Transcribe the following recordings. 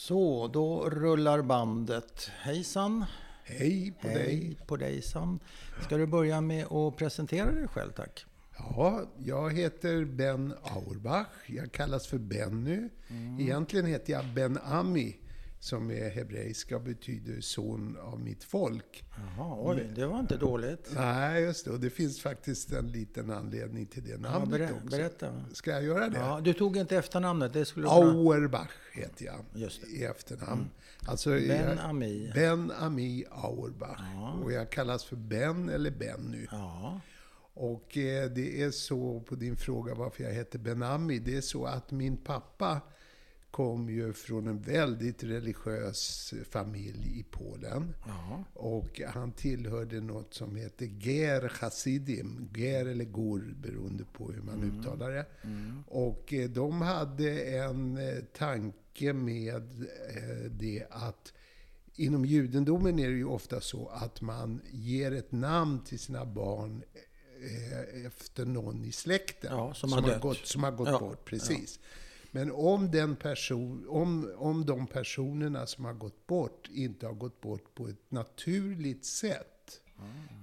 Så, då rullar bandet. Hejsan! Hej på Hej dig! på digsan. Ska du börja med att presentera dig själv, tack? Ja, jag heter Ben Auerbach. Jag kallas för Benny. Egentligen heter jag Ben Ami, som är hebreiska och betyder son av mitt folk. Jaha, oj, det var inte dåligt. Nej, just det. Och det finns faktiskt en liten anledning till det namnet berä- också. berätta. Ska jag göra det? Ja, du tog inte efternamnet, det skulle du kunna... Auerbach heter jag Just det. i efternamn. Alltså, Ben Ami. Ben Ami Auerbach. Och jag kallas för Ben eller Benny. Ja, Och eh, det är så, på din fråga varför jag heter Benami, det är så att min pappa kom ju från en väldigt religiös familj i Polen. ja, Och han tillhörde något som heter Ger Hasidim. Ger eller Gur, beroende på hur man uttalar det. Och eh, de hade en eh, tanke med eh, det att Inom judendomen är det ju ofta så att man ger ett namn till sina barn efter någon i släkten. Ja, som har dött. gått, som har gått Ja, bort. Precis. Men om, den person, om, om de personerna som har gått bort inte har gått bort på ett naturligt sätt,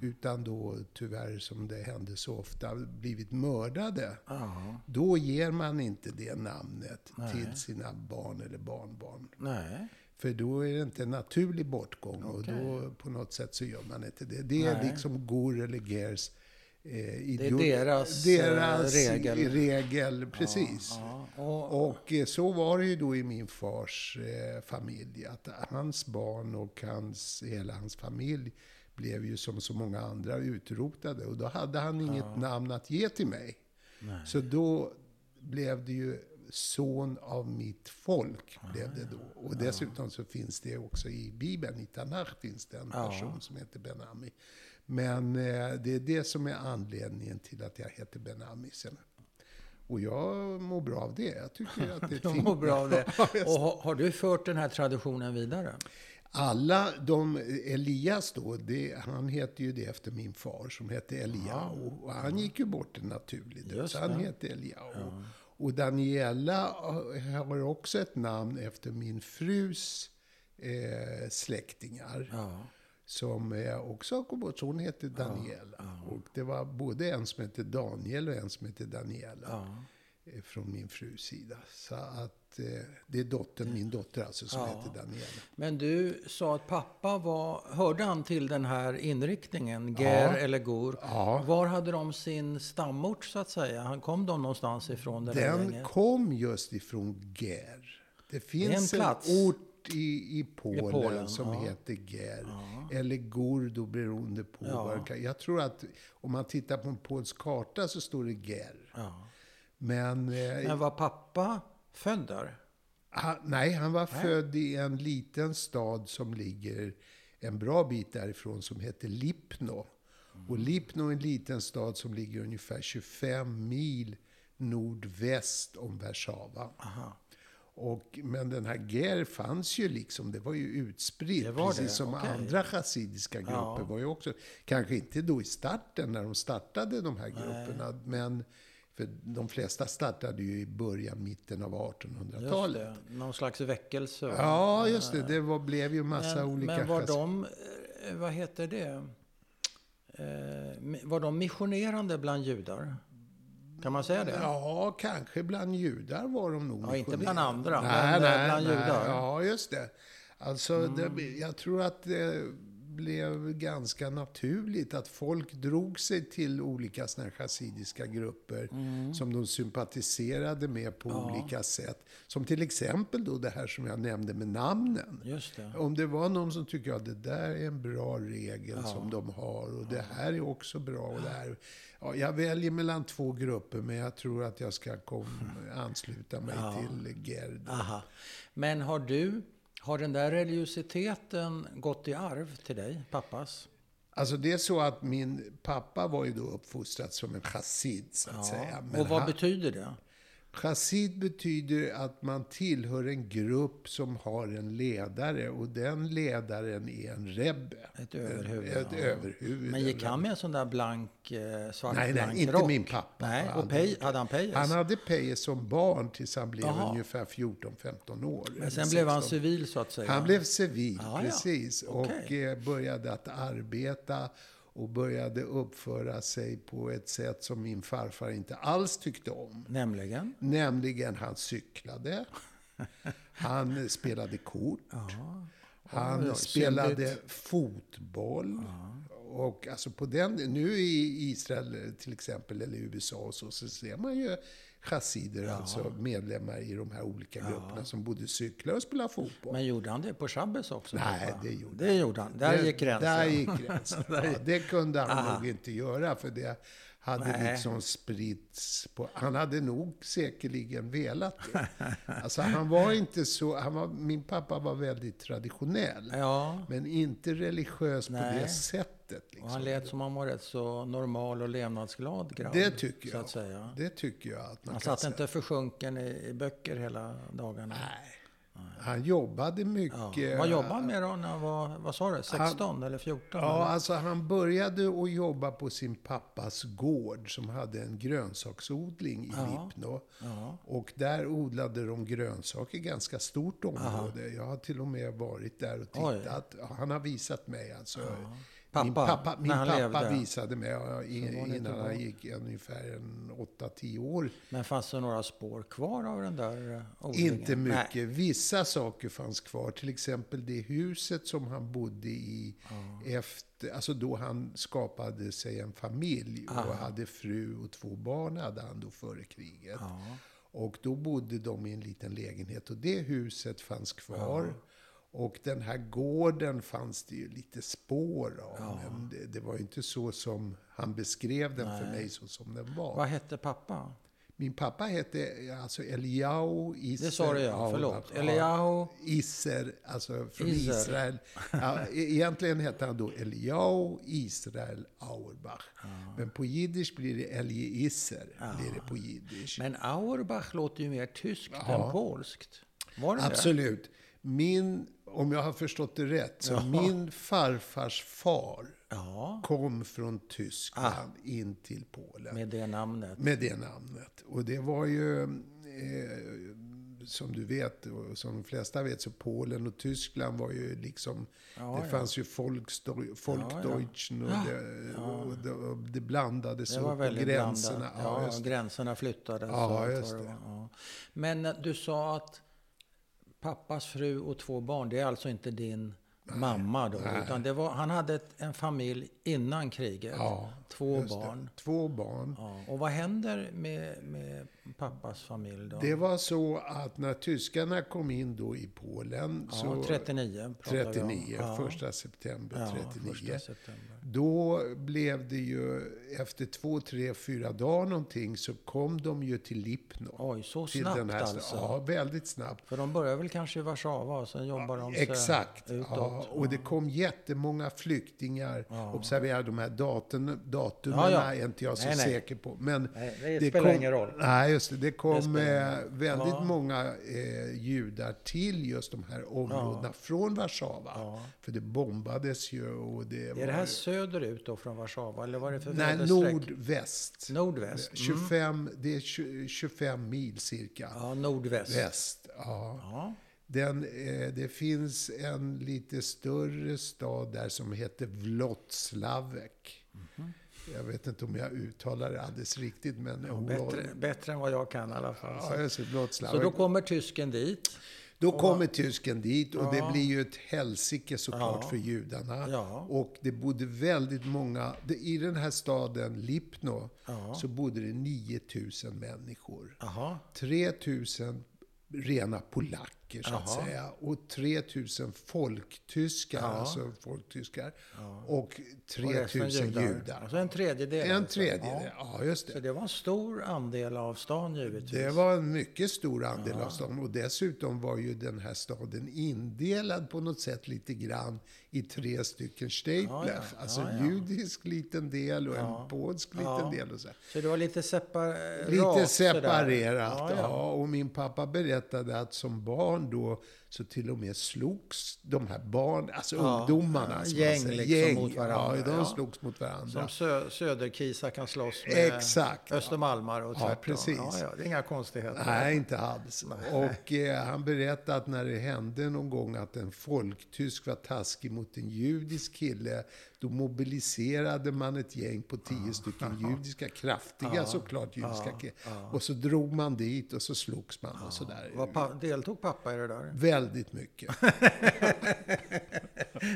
utan då tyvärr, som det händer så ofta, blivit mördade, ja, då ger man inte det namnet till sina barn eller barnbarn. nej. För då är det inte en naturlig bortgång och då på något sätt så gör man inte det. Det är Nej. liksom Gur eller Gers eh, Det är deras, deras eh, regel. regel. Precis. Ja, och, Och eh, så var det ju då i min fars eh, familj. Att hans barn och hans, hela hans familj blev ju som så många andra utrotade. Och då hade han inget namn att ge till mig. Så då blev det ju son av mitt folk. Blev det då. Och dessutom så finns det också i Bibeln, i Tanach finns det en Ja. person som heter Benami. Men eh, det är det som är anledningen till att jag heter Benami. Sen. Och jag mår bra av det. Jag tycker att det är fint mår bra av det. Ja, Och har, har du fört den här traditionen vidare? Alla de, Elias då, det, han heter ju det efter min far som hette Eliao. Och han gick ju bort en naturlig död, så han det. heter Eliao. Och Daniela har också ett namn efter min frus eh, släktingar. Ja, Som också har gått bort, hon heter Daniela. Och det var både en som hette Daniel och en som hette Daniela. ja. eh, Från min frus sida. Så att eh, det är dottern, min dotter alltså, som Ja. heter Daniela. Men du sa att pappa var... Hörde han till den här inriktningen? Ger Ja. eller? Ja. Var hade de sin stamort så att säga? Han kom de någonstans ifrån? Den gänget? kom just ifrån Ger. Det finns en, plats. ort i, i, Polen Polen, som ja. heter Ger. Eller Gordo beroende på Ja. vad kan. Jag tror att om man tittar på en polsk karta så står det Ger. Ja. Men, eh, Men var pappa född där? han, nej, han var född i en liten stad som ligger en bra bit därifrån som heter Lipno. Och Lipno är en liten stad som ligger ungefär 25 mil nordväst om Warszawa. Aha. Och, men den här Ger fanns ju liksom, det var ju utspritt. Var precis det, som okej. andra chassidiska grupper Ja. var ju också. Kanske inte då i starten när de startade de här grupperna. Men för de flesta startade ju i början, mitten av Just 1800-talet. det. Någon slags väckelse? Ja, just det. Det var, blev ju massa men, olika men var chassi- de, eh, vad heter det, eh, var de missionerande bland judar? Kan man säga det? Ja, kanske bland judar var de nog Ja, inte bland andra, nej, men, eh, nej, bland nej. judar. Mm. Ja, just det. Alltså, det, jag tror att det blev ganska naturligt att folk drog sig till olika såna här chassidiska grupper Mm. som de sympatiserade med på olika sätt. Som till exempel då det här som jag nämnde med namnen. Det. Om det var någon som tycker att det där är en bra regel som de har och det här är också bra. Och det här. Ja, jag väljer mellan två grupper men jag tror att jag ska kom, ansluta mig till Gerd. Aha. Men har du, har den där religiositeten gått i arv till dig, pappas? Alltså det är så att min pappa var ju då uppfostrad som en chassid så att säga. Men Och vad han, betyder det? Chassid betyder att man tillhör en grupp som har en ledare och den ledaren är en rebbe. Ett överhuvud. Ett ja. överhuvud. Men gick han med en sån där blank, eh, svart Nej, blank nej, inte rock? min pappa. Nej, och pej, hade han pejes? Han hade pejes som barn tills han blev Jaha. ungefär 14-15 år. Men sen blev han 16. civil så att säga? Han blev civil, Ja, ja. precis. Och eh, började att arbeta och började uppföra sig på ett sätt som min farfar inte alls tyckte om. Nämligen? Nämligen, han cyklade. Han spelade kort. Han Oj, oj, spelade syndigt. fotboll. Och alltså på den, nu i Israel till exempel, eller i USA och så, så ser man ju chassider, alltså medlemmar i de här olika grupperna som både cyklar och spelar fotboll. Men gjorde han det på Shabbos också? Nej, det gjorde Det gjorde han. Där Det- gick gränsen. Där gick gränsen. ja, det kunde han Aha. nog inte göra, för det hade Nej. liksom spritts på... Han hade nog säkerligen velat det. Alltså, han var inte så... Han var, min pappa var väldigt traditionell. Ja, Men inte religiös på Nej. det sättet. Och Liksom. han lät som han var rätt så normal och levnadsglad grabb. det tycker Så jag. att säga. Det tycker jag att man Han satt säga. inte försjunken i, i böcker hela dagarna. Nej. Han jobbade Ja. mycket. Vad jobbade han med då? När han var, vad sa du, 16 eller 14? Ja, eller? alltså han började att jobba på sin pappas gård som hade en grönsaksodling i Ja. Lipno. Ja. Och där odlade de grönsaker ganska stort område. Jag har till och med varit där och Oj. tittat. Han har visat mig alltså. Pappa, min pappa, min pappa levde. visade mig ja, innan han gick ungefär en 8-10 år. Men fanns det några spår kvar av den där eh, odlingen? Inte mycket. Nej. Vissa saker fanns kvar. Till exempel det huset som han bodde i efter, alltså då han skapade sig en familj och hade fru och två barn hade han då före kriget. Ja. Och då bodde de i en liten lägenhet och det huset fanns kvar. Och den här gården fanns det ju lite spår av. Men det, det var ju inte så som han beskrev den för mig så som den var. Vad hette pappa? Min pappa hette alltså Eliyahu Isser. Det sa du ja, förlåt. ja. Eliyahu. Isser, alltså från Isser. Israel. Ja, e- egentligen hette han då Eliyahu Israel Auerbach. Men på jiddisch blir det Elie Isser. Blir det på jiddisch. Men Auerbach låter ju mer tyskt Ja. än polskt. Var det det? Absolut. Min, om jag har förstått det rätt, så min farfars far Ja, kom från Tyskland in till Polen. med det namnet. Med det namnet. Och det var ju, eh, som du vet, och som de flesta vet, så Polen och Tyskland var ju liksom... Ja, det ja. fanns ju Volksdeu- Folkdeutschen och, det, och, det, och det blandades Det upp gränserna. blandat. Ja, Ja, gränserna flyttades. Ja, just det. Ja. Men du sa att pappas fru och två barn, det är alltså inte din mamma då? Utan det var, han hade ett, en familj innan kriget. Ja, två det. barn. Två barn. Ja. Och vad händer med, med pappas familj då? Det var så att när tyskarna kom in då i Polen, ja, så 39 pratar vi om. 39, Ja. första september Ja, 39. första september. Då blev det ju, efter två, tre, fyra dagar någonting, så kom de ju till Lipno. Oj, så till snabbt den här, alltså? Ja, väldigt snabbt. För de börjar väl kanske i Warszawa och sen jobbar de sig Exakt. utåt? Ja, och det kom jättemånga flyktingar. Observera de här datum, datumen Ja, ja. är inte jag så Nej, nej. säker på. Men Nej, det spelar ingen roll. Nej, just det. Det kom spelar eh, väldigt Ja. många eh, judar till just de här områdena från Warszawa. För det bombades ju och det var... Är det här söderut då från Warszawa? Eller vad är det för Nej, nordväst. Nordväst? Mm. 25, det är 20, 25 mil cirka. Ja, nordväst. Väst, ja. Ja. Den, eh, det finns en lite större stad där som heter Vlotslavek. Mhm. Jag vet inte om jag uttalar det alldeles riktigt, men... Ja, bättre, bättre än vad jag kan i alla fall. Ja, just det, Så Vlotslavek. då kommer tysken dit. Då kommer tysken dit och det Ja. blir ju ett helsike såklart Ja. för judarna. Ja. Och det bodde väldigt många, det, i den här staden Lipno Ja. så bodde det 9000 människor. Jaha. 3000 rena polacker. Polacker så att säga. Och 3000 folktyskar, Ja. alltså folktyskar. Och Och resten 3000 judar. Alltså en tredjedel. En alltså. tredjedel, Ja. ja just Så det. det var en stor andel av stan givetvis. Det var en mycket stor andel av staden. Och dessutom var ju den här staden indelad på något sätt lite grann i tre stycken Staples. Ja, ja. Alltså Ja, ja. judisk liten del och Ja. en polsk liten Ja. del. Och så. Så det var lite separerat? Lite separerat, Ja, ja, ja. Och min pappa berättade att som barn då så till och med slogs de här barn, alltså Ja, ungdomarna. ja, gäng säger. liksom mot varandra, Ja, de ja. slogs mot varandra. Som sö Söderkisa kan slåss med Exakt. Östermalmar och Ja, tvärtom. precis. Ja, ja, det är inga konstigheter. Nej, inte alls. Och eh, han berättade att när det hände någon gång att en folktysk var taskig mot en judisk kille, då mobiliserade man ett gäng på tio stycken judiska, kraftiga såklart judiska killar. Och så drog man dit och så slogs man och sådär. Pa deltog pappa i det där? Väldigt mycket.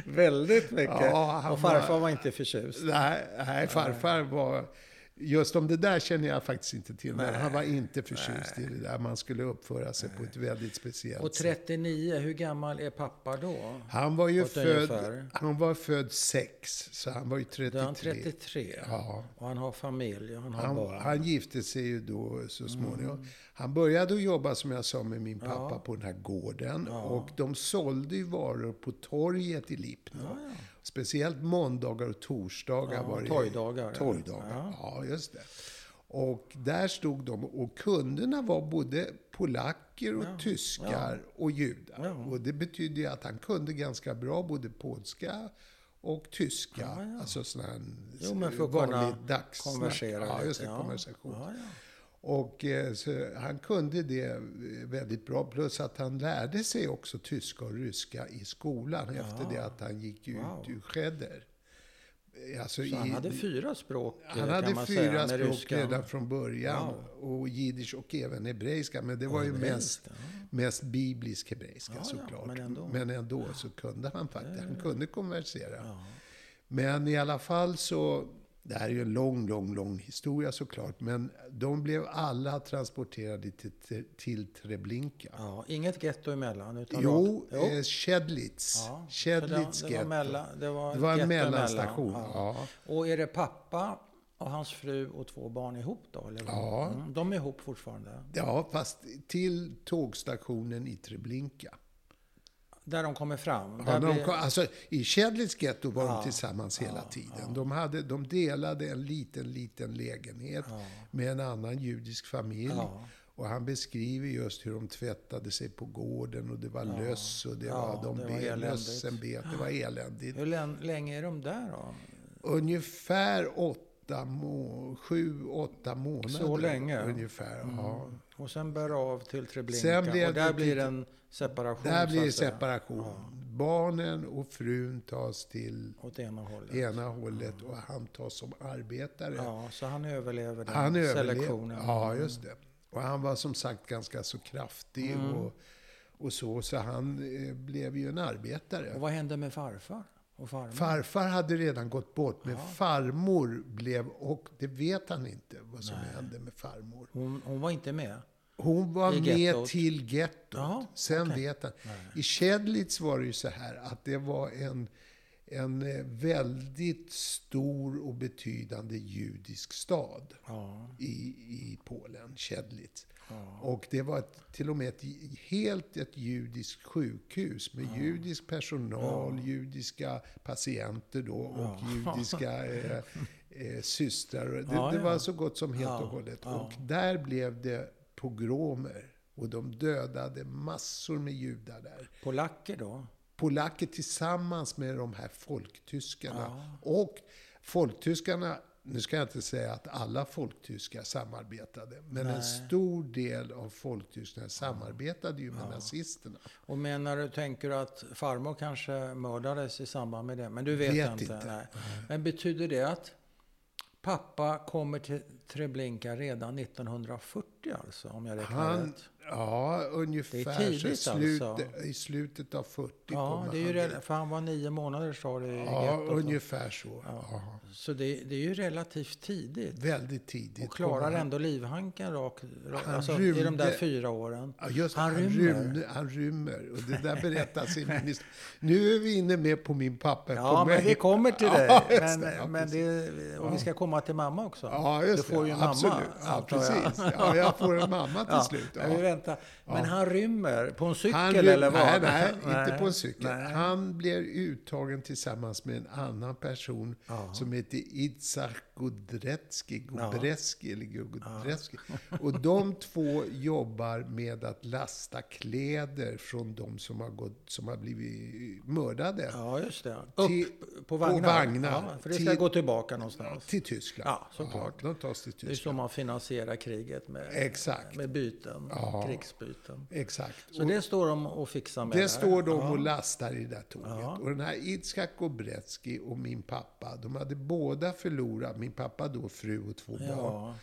Väldigt mycket. Och farfar var- var inte förtjust. Nej, nej, farfar var... Just om det där känner jag faktiskt inte till. Men han var inte förtjust i det där. Man skulle uppföra sig på ett väldigt speciellt Och sätt. 39, hur gammal är pappa då? Han var ju född, ungefär. han var född sex, så han var ju Då 33. är han 33. Ja. Och han har familj och han har Han, barn. Mm. han gifte sig ju då så småningom. Han började att jobba som jag sa med min pappa på den här gården. Och de sålde ju varor på torget i Lipno. Speciellt måndagar och torsdagar Ja, var det. torgdagar, ja. Torgdagar, ja. just det. Och där stod de och kunderna var både polacker och tyskar och judar. Ja. Och det betydde ju att han kunde ganska bra både polska och tyska. Alltså sån här Jo, men för att vanlig dagssnack. konversera Ja, just det. ja. Konversation. Ja, ja. Och eh, så han kunde det eh, väldigt bra. Plus att han lärde sig också tyska och ryska i skolan efter det att han gick ut Wow. ur Cheder. Eh, Alltså Så han i- hade fyra språk han kan hade fyra säga, språk ryskan. redan från början. Wow. Och jiddisch och även hebreiska. Men det var ju mest, mest biblisk hebreiska Ja, ja, såklart. men ändå. men ändå så kunde han faktiskt. Han kunde konversera. Men i alla fall så, det här är ju en lång, lång, lång historia såklart. Men de blev alla transporterade till, till, till Treblinka. Ja, inget getto emellan? Utan Jo, rakt- eh, Schedlitz. Ja, det, det, var mellan, det var, Det var en mellanstation. emellan. Ja. Och är det pappa och hans fru och två barn ihop då? Eller? Ja. Mm, de är ihop fortfarande? ja, fast till tågstationen i Treblinka. Där de kommer fram? Ja, de, kom- alltså, I Schedlitz getto var Ja, de tillsammans hela tiden. De, hade, de delade en liten, liten lägenhet med en annan judisk familj. Ja. Och han beskriver just hur de tvättade sig på gården och det var löss och det Ja, var, de det var lössen bet. Det var eländigt. Hur län- länge är de där då? Ungefär åtta, må, sju, åtta månader. Så länge? Ungefär, ja. Och sen bär av till Treblinka. Och där det blir en separation? Där blir det separation. Barnen och frun tas till Åt ena hållet? ena hållet och han tas som arbetare. Ja, så han överlever den han selektionen? Ja, just det. Och han var som sagt ganska så kraftig Mm. och, och så, så han eh, blev ju en arbetare. Och vad hände med farfar? Och farmor? Farfar hade redan gått bort, men farmor blev, och det vet han inte vad som hände med farmor. hon, hon var inte med? Hon var med gettot? till gettot. Jaha, Sen okej. vet han. I Schedlitz var det ju så här att det var en, en eh, väldigt stor och betydande judisk stad Ja. i, i Polen, Schedlitz. Och det var ett, till och med ett helt ett judiskt sjukhus med judisk personal, judiska patienter då och judiska eh, eh, systrar. Det, Ja, det ja. var så gott som helt Ja, och hållet. ja. Och där blev det pogromer. Och de dödade massor med judar där. Polacker då? Polacker tillsammans med de här folktyskarna. Och folktyskarna, nu ska jag inte säga att alla folktyskar samarbetade, men en stor del av folktyskarna samarbetade ju med nazisterna. Och menar du, tänker du att farmor kanske mördades i samband med det? Men du vet, Vet inte? inte. Nej. Men betyder det att pappa kommer till Treblinka redan 1940 alltså? Om jag räknar Han, rätt? Ja, ungefär. Tidigt så slut, alltså. I slutet av 40 Ja, det är ju han re- dit. för han var nio månader sa du Ja, gettot. ungefär så. Ja. Så det, det är ju relativt tidigt. Väldigt tidigt. Och klarar ändå livhanken rak, rak alltså, i de där rymde- fyra åren. Ja, just han han, rymmer. rymde, han rymmer. Och det där berättas i min. Nu är vi inne med på min pappa. Ja, men mig. vi kommer till Ja, dig. Men, det, ja, men det, och vi ska komma till mamma också. Ja, just du får ju en Absolut. mamma, Ja, antar jag. precis. Ja, jag får en mamma till Ja, slut. Ja. men. Men han rymmer på en cykel Han eller vad? Nej, nej, inte på en cykel. Nej. Han blir uttagen tillsammans med en annan person som heter Itzhak Gudretski, Gudreski eller Gudreski. Och de två jobbar med att lasta kläder från de som har, gått, som har blivit mördade Ja, just det. Upp Till- på vagnar. på vagnar. Ja, för det ska Till- gå tillbaka någonstans. till Tyskland. Ja, såklart. de tas till Det är så Tyskland. man finansierar kriget med, Exakt. med byten, Ja. krigsbyten. Exakt. Så Och- det står de och fixar med Det där. står de Ja. och lastar i det där tåget. Och den här Itzhak Gobretski och min pappa, de hade båda förlorat, min pappa då fru och två barn. Ja,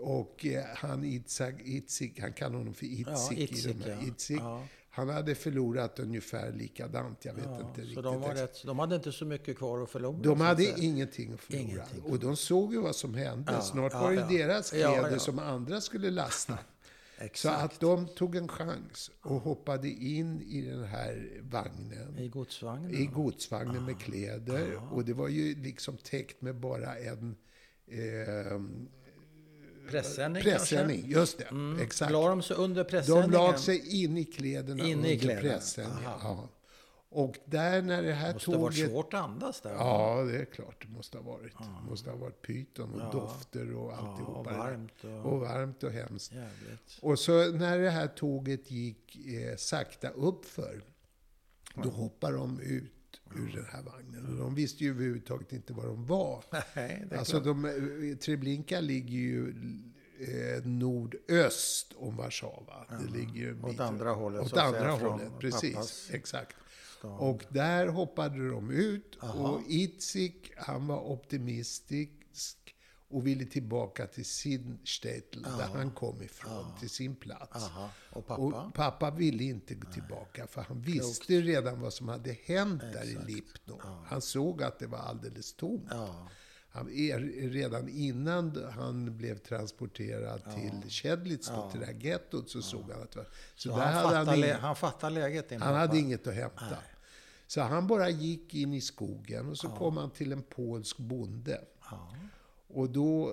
Och eh, han Itzhak, Itzik, han kallar honom för Itzik. i Itzik, de här, ja. Itzik. Ja. Han hade förlorat ungefär likadant, jag vet ja. inte riktigt. Så de, var rätt, de hade inte så mycket kvar att förlora. De hade säga. ingenting att förlora. Ingenting. Och de såg ju vad som hände. Ja, Snart ja, var det ja. deras Ja, kläder ja. som andra skulle lasta. Så Exakt. att de tog en chans och hoppade in i den här vagnen. I godsvagnen. I godsvagnen Ah. med kläder. Och det var ju liksom täckt med bara en eh, Pressändning pressändning. kanske? Just det, Mm. exakt. La de sig under De pressändningen? lag sig in i kläderna In i under kläderna. pressändningen. Aha. Ja. Och där när det här måste ha varit tåget... svårt att andas där. Ja, det är klart det måste ha varit. Det måste ha varit pyton och dofter och alltihopa. och det där. varmt och- och varmt och hemskt. Jävligt. Och så när det här tåget gick eh, sakta uppför, då hoppade de ut ur den här vagnen. Och de visste ju överhuvudtaget inte var de var. Nej, det är Alltså, klart. de, eh, Treblinka ligger ju eh, nordöst om Warszawa. Det ligger en Åt andra hållet, Åt andra hållet, precis. pappas Exakt. Stad. Och där hoppade de ut. Och Itzik, han var optimistisk och ville tillbaka till sin städel, där han kom ifrån, till sin plats. Aha. Och pappa? Och pappa ville inte gå tillbaka, för han visste redan vad som hade hänt där i Lipno. Han såg att det var alldeles tomt. Ja. Han, redan innan han blev transporterad till Kedlitz, till det här gettot, så såg han att det var... Så, Så där han, hade fattar, han, lä- ing, han fattar läget han pappa. hade inget att hämta. Så han bara gick in i skogen och så kom han till en polsk bonde. Och då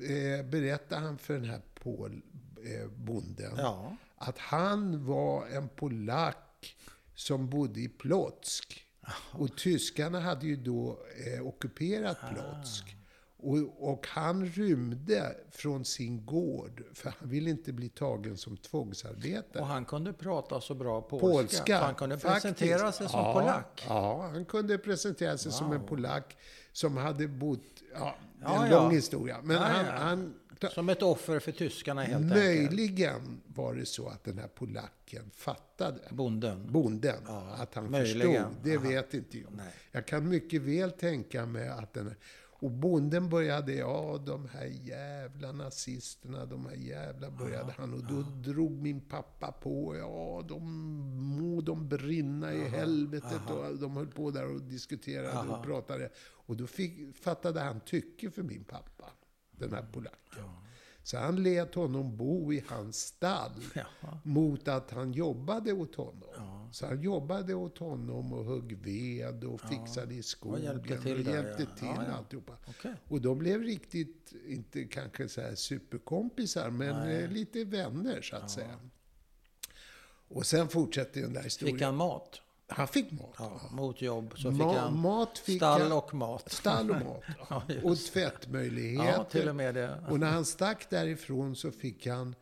eh, berättade han för den här pol, eh, bonden Ja. att han var en polack som bodde i Plotsk. Och tyskarna hade ju då eh, ockuperat Plotsk. Och, och han rymde från sin gård, för han ville inte bli tagen som tvångsarbetare. Och han kunde prata så bra polska. Polska. han kunde faktiskt. presentera sig som ja, polack. Ja, han kunde presentera sig som en polack som hade bott... Ja, Ja, en ja. lång historia. Men han, han, Som ett offer för tyskarna helt enkelt. möjligen var det så att den här polacken fattade. Bonden. Bonden. att han möjligen. förstod. Det Aha. vet inte jag. Nej. Jag kan mycket väl tänka mig att den... Och bonden började, ja de här jävla nazisterna, de här jävla började han. Och då drog min pappa på, ja de må de brinna i helvetet. Och de höll på där och diskuterade och pratade. Och då fick, fattade han tycke för min pappa, den här polacken. Så han lät honom bo i hans stall Jaha. mot att han jobbade åt honom. Så han jobbade åt honom och högg ved och fixade i skogen. hjälpte till och där, hjälpte ja. till Ja, ja. alltihopa. Okej. Och de blev riktigt, inte kanske så här superkompisar, men eh, lite vänner så att säga. Och sen fortsätter den där historien. Fick han mat? Han fick mat. Ja, mot jobb så fick Ma- han mat fick stall han- och mat. Stall och mat. Ja, och tvättmöjligheter. Ja, till och med det. Och när han stack därifrån så fick han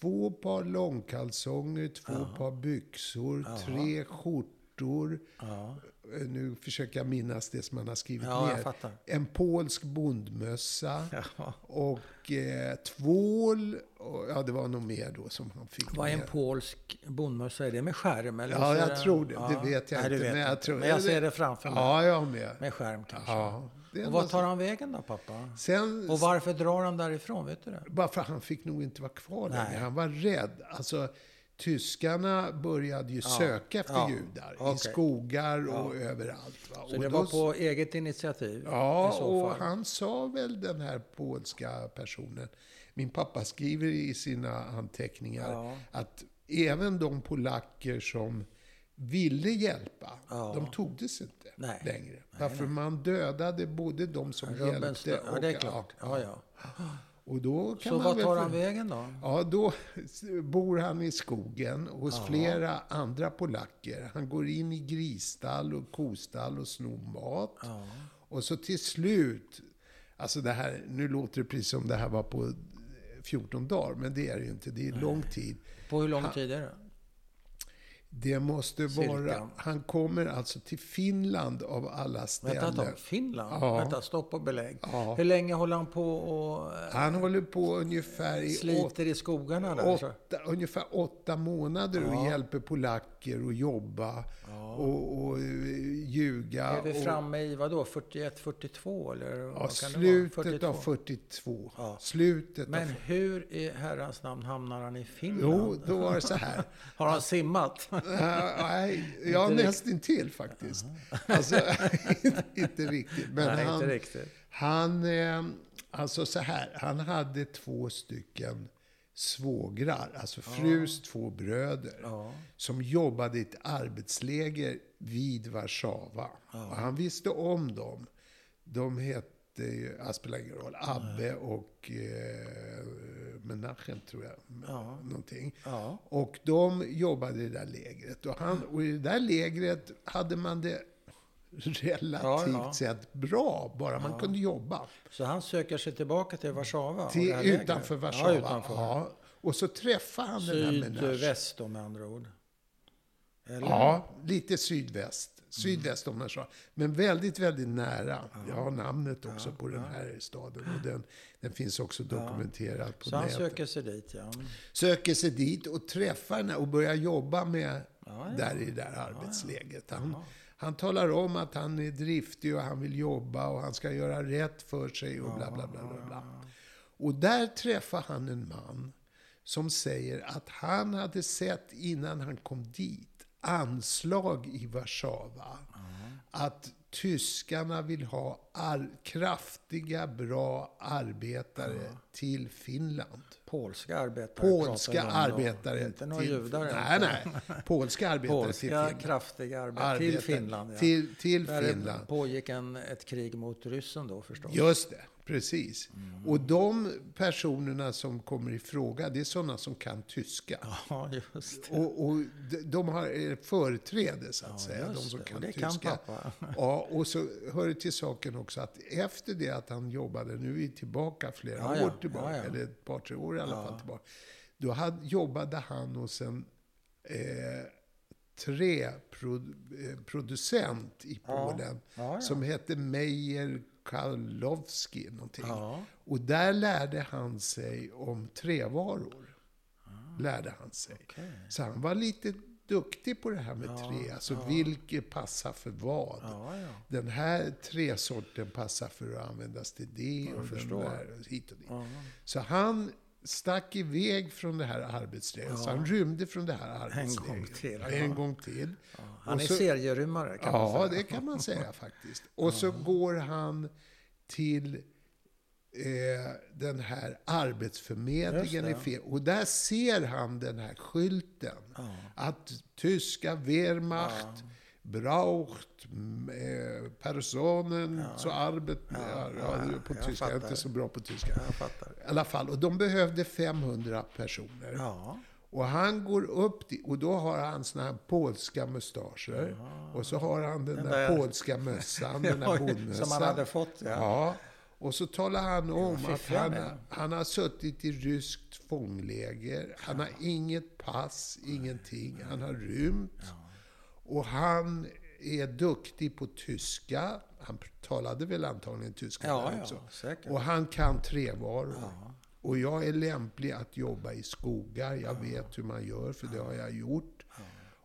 två par långkalsonger, två par byxor, tre skjortor. Ja. Eh, Nu försöker jag minnas det som han har skrivit Ja, ner. En polsk bondmössa Ja. och eh, tvål. Och, ja, det var nog mer då som han fick. Vad är en polsk bondmössa? Är det med skärm? Eller Ja, jag tror det. Det vet jag Nej, inte. Vet Men jag, inte. tror, men jag ser det framför mig. Ja, jag med. Med skärm kanske. Ja. Och vart tar han vägen då, pappa? Sen, Och varför drar han därifrån? Vet du det? bara för att han fick nog inte vara kvar längre. Han var rädd. Alltså, tyskarna började ju söka efter ja, judar. okej. I skogar och överallt. Va? Så och det då var på eget initiativ? Ja, och han sa väl den här polska personen. Min pappa skriver i sina anteckningar Ja. att även de polacker som ville hjälpa, Ja. de togdes inte Nej. längre. Varför man dödade både de som Rubbens, hjälpte ja, det är klart. Ja, ja. Och då kan Så man väl tar han vägen då? Ja, då bor han i skogen hos flera andra polacker. Han går in i grisstall och kostall och snor mat. Och så till slut, alltså det här, nu låter det precis som det här var på 14 dagar, men det är det ju inte. Det är lång tid. På hur lång tid är det? Det måste Cirka. vara, han kommer alltså till Finland av alla ställen. Vänta ett. Finland? Ja. Vänta, stopp och belägg. Ja. Hur länge håller han på och eh, Han håller på ungefär i åt, sliter i skogarna där? åtta, ungefär åtta månader och hjälper polacker att jobba och, och eh, ljuga. Är vi framme i vad då? 41, 42 eller? ja, slutet det vara? av 42. Ja. Slutet Men av... hur i herrans namn hamnar han i Finland? Jo, då var det så här. Har han simmat? Nej, ja, nästintill faktiskt. Alltså, inte riktigt. Men Nej, han, inte riktigt. Han, eh, alltså så här, han hade två stycken svågrar, alltså frus två bröder, Ja. som jobbade i ett arbetsläger vid Warszawa. Och han visste om dem. De hette, ju, ja, spelar ingen roll, Abbe och eh, Menachem tror jag. Ja. Någonting. Ja. Och de jobbade i det där lägret. Och, han, och i det där lägret hade man det relativt Ja, sett bra, bara man kunde jobba. Så han söker sig tillbaka till Warszawa? Till, det utanför Warszawa. Ja, utanför. Och så träffade han den här Menachem. Sydväst då med andra ord? Eller? Ja, lite sydväst. Sydväst om sa. Men väldigt, väldigt nära. Jag har namnet också på den här staden. Och den, den finns också dokumenterad på Så han nätet. söker sig dit, ja. söker sig dit och träffar henne och börjar jobba med där i det där arbetsläget. Han, han talar om att han är driftig och han vill jobba och han ska göra rätt för sig och bla bla bla. bla, bla. Och där träffar han en man som säger att han hade sett innan han kom dit anslag i Warszawa att tyskarna vill ha kraftiga, bra arbetare till Finland. Polska arbetare Polska arbetare. Inte några till- judar. Nej, nej. Polska arbetare till Polska Finland. kraftiga arbetare. Arbetare Till Finland, ja. Till, till Där Finland. pågick en, ett krig mot ryssen då förstås. Just det, precis. Mm. Och de personerna som kommer i fråga, det är sådana som kan tyska. Ja, just det. Och, och de, har eh, företräde, så att säga. De som kan det kan tyska. pappa. Ja, och så hör det till saken också att efter det att han jobbade, nu är vi tillbaka flera Ja, ja. år tillbaka, Ja, ja. eller ett par, tre år i alla fall tillbaka. Då hade, jobbade han hos en eh, träproducent i Polen Ja, ja. som hette Meyer Karlowski någonting. Ja. Och där lärde han sig om trävaror. Lärde han sig. Ah. Okej. Så han var lite duktig på det här med trä. Alltså vilket passar för vad. Ja, ja. Den här träsorten passar för att användas till det och den förstår. där och hit och dit. Ja. Så han stack iväg från det här arbetslägret. Så han rymde från det här arbetslägret. gång till, Ja, ja. en gång till. Han Och är så- serierymmare kan man Ja, säga. det kan man säga faktiskt. Och så går han till eh, den här arbetsförmedlingen i fel. Och där ser han den här skylten. Att tyska Wehrmacht braucht personen så arbet... Ja, ja, på jag tyska. Jag är inte så bra på tyska. Jag fattar. I alla fall. Och de behövde 500 personer. Ja. Och han går upp dit, och då har han såna här polska mustascher. Och så har han den, där, där- polska mössan, den där bondmössan. Som han hade fått, ja. Ja. Och så talar han om att fiffig han han har suttit i ryskt fångläger. Han har inget pass, ingenting. Han har rymt. Och han är duktig på tyska. Han talade väl antagligen tyska Ja, där ja, också. säkert. Och han kan trävaror. Och jag är lämplig att jobba i skogar. Jag vet hur man gör, för det har jag gjort.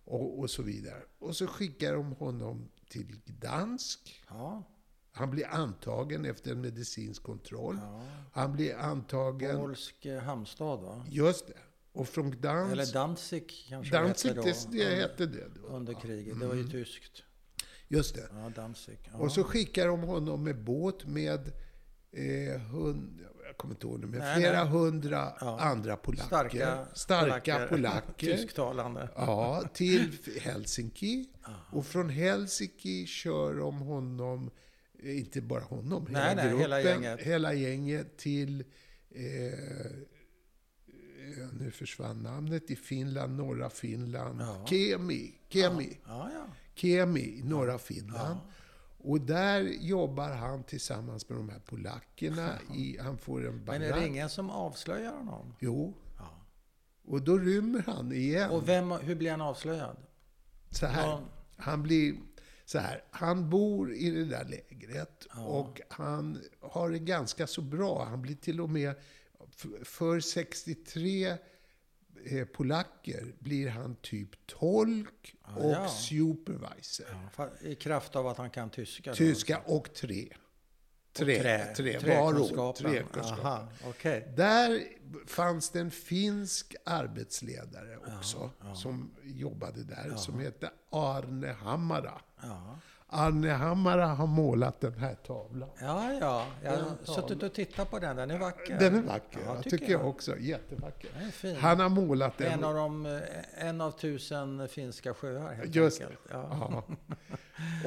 Och, och så vidare. Och så skickar de honom till Gdansk. Ja. Han blir antagen efter en medicinsk kontroll. Han blir antagen... Polsk eh, hamnstad va? Just det. Och från Gdansk... Eller Danzig kanske Danzig, det det, hette då. det under, hette det då. under kriget. Det var ju tyskt. Just det. Ja, Danzig. Ja. Och så skickar de honom med båt med eh, hund, jag kommer inte ihåg nu, med Nej, flera nej. hundra Ja. andra polacker. starka, starka polacker. Tysktalande. Ja, till Helsinki. Och från Helsinki kör de honom, eh, inte bara honom, hela Nej, nej, gruppen, hela gänget. hela gänget till, eh, nu försvann namnet, i Finland, norra Finland, Ja. Kemi, Kemi, Ja, ja. Kemi, norra Finland. Och där jobbar han tillsammans med de här polackerna. I, han får en Men barack. är det ingen som avslöjar honom? Jo. Ja. Och då rymmer han igen. Och vem, hur blir han avslöjad? så här. Ja. Han blir så här. Han bor i det där lägret. Och han har det ganska så bra. Han blir till och med, för 63 eh, polacker blir han typ tolk och ja. supervisor. Ja, I kraft av att han kan tyska? då? Tyska och tre. Tre, Trä, tre, träkunskapen. Aha, okej. Där fanns det en finsk arbetsledare också, som jobbade där, som hette Arne Hammara. Ja. Arne Hammara har målat den här tavlan. ja, ja. Jag har suttit och tittat på den. Den är vacker. Den är vacker, Ja, tycker tycker jag jag. också. Jättevacker. Den är fin. Han har målat den. En av, de, eh, en av tusen finska sjöar helt Just enkelt. Ja. Ja.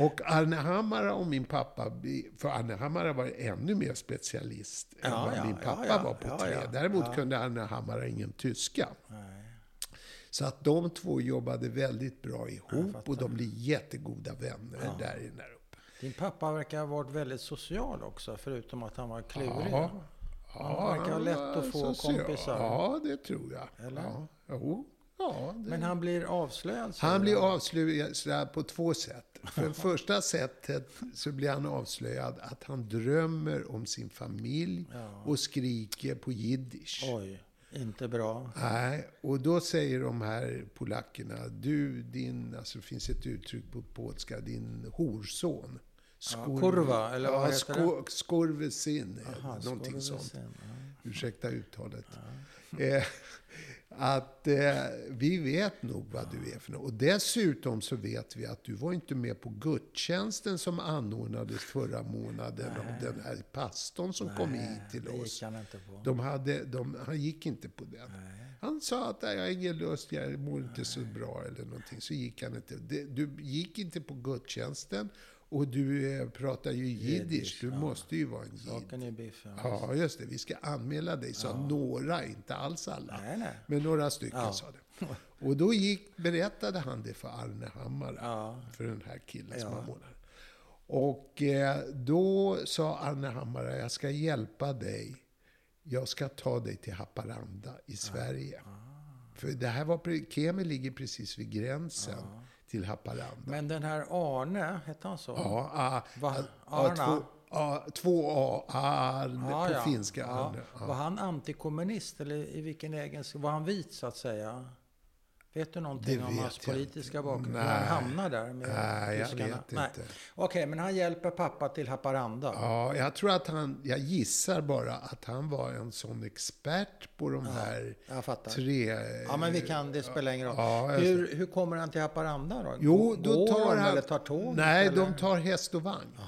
Och Arne Hammara och min pappa, för Arne Hammara var ännu mer specialist än Ja, vad ja, min pappa var på Ja, trä. Däremot kunde Arne Hammara ingen tyska. Nej. Så att de två jobbade väldigt bra ihop och de blir jättegoda vänner där i där uppe. Din pappa verkar ha varit väldigt social också, förutom att han var klurig. Ja. Han verkar ha lätt att få social. kompisar. Ja, det tror jag. Eller? Ja, jo. Ja, det. Men han blir avslöjad? säger Han blir avslöjad så på två sätt. För det första sättet så blir han avslöjad att han drömmer om sin familj och skriker på jiddisch. Oj, inte bra. Nej, och då säger de här polackerna, du din, alltså det finns ett uttryck på polska, din horson. Skurv- kurva, eller vad ja, heter sko- Skurvesin, Aha, någonting skål sånt. Ja. Ursäkta uttalet. Eh, att eh, vi vet nog vad du är för något. Och dessutom så vet vi att du var inte med på gudstjänsten som anordnades förra månaden av den här pastorn som kom hit till oss. De hade, de, han gick inte på den. Han sa att jag har ingen lust, jag mår inte så bra eller någonting. Så gick han inte. Du gick inte på gudstjänsten och du eh, pratar ju jiddisch. Du måste ju vara en jid. Saken är biffen. Ja, just det. Vi ska anmäla dig, sa några, inte alls alla. Nej, nej. Men några stycken sa det. Och då gick, berättade han det för Arne Hammar, Ja. för den här killen som var målare. Och eh, då sa Arne Hammar, jag ska hjälpa dig. Jag ska ta dig till Haparanda i Sverige. För det här var, Kemi ligger precis vid gränsen till Haparanda. Men den här Arne, hette han så? Ja, ah, Va- ah, Arna? ah, två A, Arne Ja, på ja. finska. Arne. Ja. Var han antikommunist eller i vilken egenskap? Var han vit så att säga? Vet du någonting Det om hans jag politiska bakgrund? Hur Nej. han hamnar där med Nej, jag tyskarna? vet inte. Okej, men han hjälper pappa till Haparanda. Ja, jag tror att han, jag gissar bara att han var en sån expert på de här Jag fattar. tre... Ja, men vi kan, det spelar ingen roll. Ja, hur, hur kommer han till Haparanda då? Jo, då Går tar han... eller tar tåg? Nej, eller? de tar häst och vagn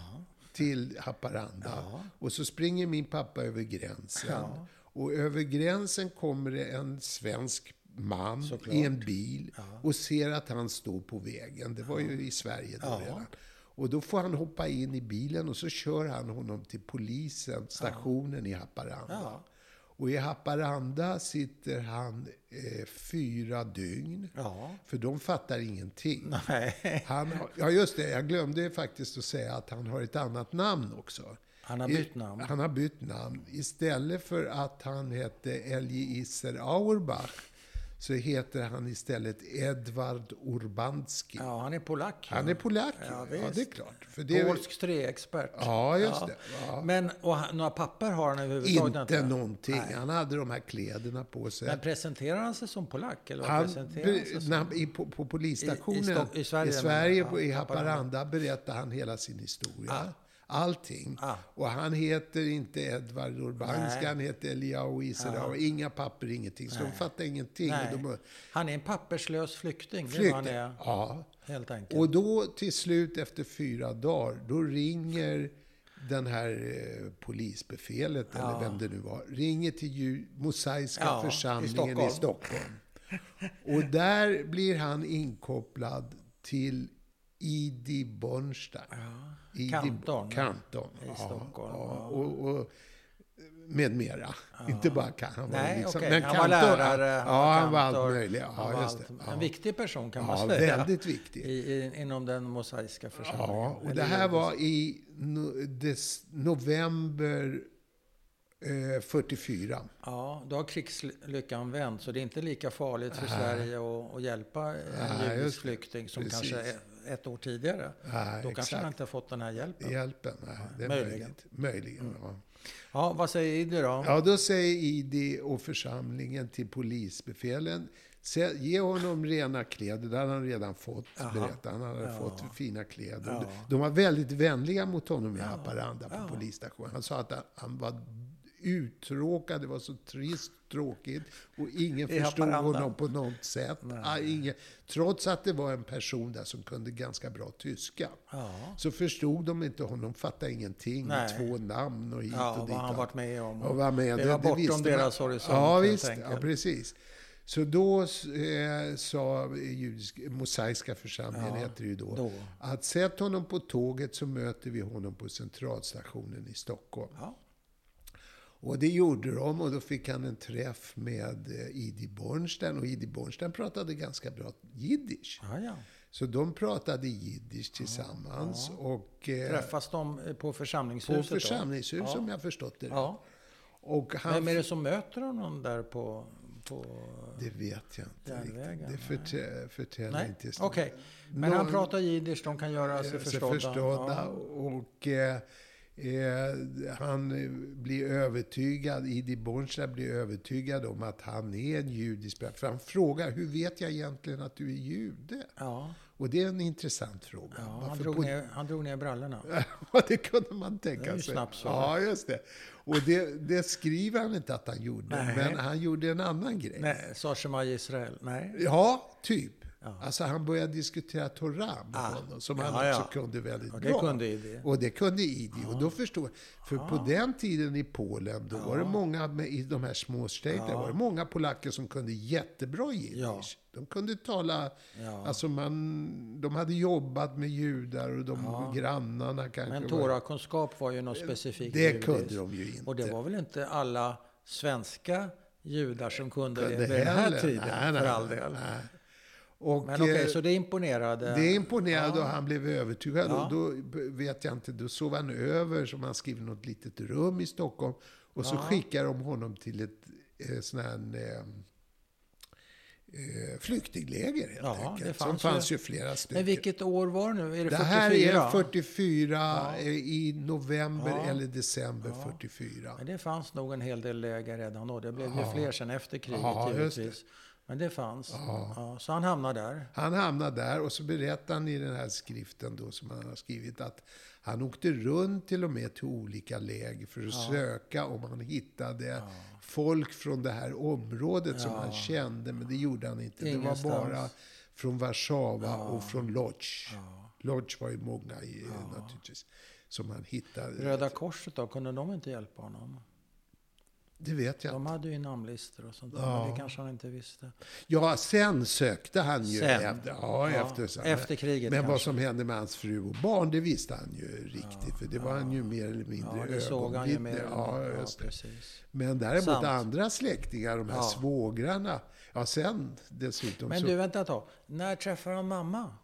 till Haparanda. Och så springer min pappa över gränsen. Och över gränsen kommer det en svensk man i en bil och ser att han står på vägen. Det var ju i Sverige då redan. Och då får han hoppa in i bilen och så kör han honom till polisen, stationen i Haparanda. Ja. Och i Haparanda sitter han eh, fyra dygn. Ja. För de fattar ingenting. Nej. Han har, ja, just det. Jag glömde faktiskt att säga att han har ett annat namn också. Han har bytt namn. Han har bytt namn. Istället för att han hette Elji Isser Auerbach så heter han istället Edvard Urbanski. Ja, han är polack. Han är polack. Ja, Ja, det är klart. För det Polsk träexpert. Ja, just det. Ja. Men och han, några papper har han överhuvudtaget inte någonting. Han hade de här kläderna på sig. Men presenterar han sig som polack? Eller Han, presenterar han sig som? han- i, på, på polisstationen I- i Stock- i Sverige, i, Sverige men- på, i ja, Haparanda berättar han hela sin historia. Ah. Allting. Ah. Och han heter inte Edvard Urbanski, Nej. han heter Eliao Iserao. Inga papper, ingenting. Så de fattar ingenting. Nej. De, Han är en papperslös flykting. Det är flykt. vad han är, Ja. helt enkelt. Och då till slut efter fyra dagar, då ringer den här eh, polisbefälet, eller vem det nu var, ringer till Mosaiska Ja, i församlingen i Stockholm. Och där blir han inkopplad till Idi Bornstein. Idi, Kantorn. Kantorn. I ja, Stockholm, Ja, ja. och, och med mera. Inte bara kan han var Nej, liksom, okej. men Han var Kantor, lärare, Ja, han var allt möjligt. han Ja, var allt- Ja. En viktig person kan man Ja, säga. väldigt viktig. I, i, inom den mosaiska församlingen. Ja, och Eller det här var i no, des, november eh, 44. Ja, då har krigslyckan vänt, så det är inte lika farligt för Sverige att, att hjälpa en judisk flykting som Precis. kanske ett år tidigare. Nej, Då kanske han inte har fått den här hjälpen. Hjälpen, nej, det är möjligen. möjligt. Möjligen, ja. Ja, vad säger Idi då? Ja, då säger ID och församlingen till polisbefälen, "Se- ge honom rena kläder. Det hade han redan fått, berättade han. hade fått fina kläder. Ja. De var väldigt vänliga mot honom i Haparanda på polisstationen. Han sa att han var uttråkad, det var så trist, tråkigt och ingen förstod honom på något sätt. Ah, ingen, trots att det var en person där som kunde ganska bra tyska. Ja. Så förstod de inte honom, fattade ingenting. Nej. Två namn och hit Ja, och vad dit. han varit med om. Och var med. Det var bortom visste man. deras horisont, Ja, visst. Ja, precis. Så då eh, sa judisk, Mosaiska församlingen, Ja, heter det ju då, då. att sätt honom på tåget så möter vi honom på centralstationen i Stockholm. Ja. Och det gjorde de och då fick han en träff med eh, Idi Bornstein. Och Idi Bornstein pratade ganska bra jiddisch. Ja, ja. Så de pratade jiddisch tillsammans. Och, eh, Träffas de på på församlingshuset? församlingshus då? som jag förstått det. Ja. Och han Vem är det som möter honom där på... på... Det vet jag inte Järnvägen, riktigt. Det förtä, förtäljer Nej, inte okej. Men Nå- han pratar jiddisch, de kan göra sig förstådda. förstådda. Ja. Och eh, eh, han eh, blir övertygad, Idi Bornstein blir övertygad om att han är en judisk. För han frågar, hur vet jag egentligen att du är jude? Ja, Och det är en intressant fråga. ja han, Varför drog på- ner, han drog ner brallorna. Ja, det kunde man tänka sig. snabbt svar. Ja, just det. Och det, det skriver han inte att han gjorde, Nej. men han gjorde en annan grej. Nej, sa Shema Israel. Nej. Ja, typ. Alltså han började diskutera Torah med Ah. honom, som Ja, han ja. också kunde väldigt Och det bra. kunde Idi. Och det kunde Idi. Och då förstod jag. För på den tiden i Polen, då var det många, med, i de här små städerna, var det många polacker som kunde jättebra jiddisch. Ja. De kunde tala, Ja. alltså man, de hade jobbat med judar och de grannarna kanske. Men Torakunskap var ju något specifikt Det judiskt. kunde de ju inte. Och det var väl inte alla svenska judar som kunde, Kunde det vid den här tiden, Nej, nej, för all del. nej. Och, Men okej, eh, så det imponerade? Det imponerade och han blev övertygad. Ja. Och då vet jag inte, då sov han över som han skrev något litet rum i Stockholm. Och så Ja. skickar de honom till ett eh, sån här eh, eh, flyktingläger helt Ja, det enkelt. fanns som ju- fanns ju flera stycken. Men vilket år var det nu? Är det 44? det här är 44 eh, i november Ja. eller december 44. Men det fanns nog en hel del läger redan då. Det blev ju fler sen efter kriget Ja, det. givetvis. Men det fanns. Ja. så han hamnade där. Han hamnade där och så berättar han i den här skriften då som han har skrivit att han åkte runt till och med till olika läger för att söka om han hittade folk från det här området som han kände, men det gjorde han inte. Det Ingenstans. var bara från Warszawa och från Lodz. Lodz var ju många i, naturligtvis, som han hittade. Röda Korset då, kunde de inte hjälpa honom? Det vet jag De hade ju namnlistor och sånt Ja. men det kanske han inte visste. Ja, sen sökte han ju Sen. efter, ja, Ja, efter, sen. efter kriget Men vad kanske. som hände med hans fru och barn, det visste han ju riktigt. För det var han ju mer eller mindre Ja, det såg han ju mer. Ja, ja, just precis. Men däremot Sant. andra släktingar, de här Ja. svågrarna. Ja, sen dessutom Men så... du, vänta ett tag. När träffade han mamma?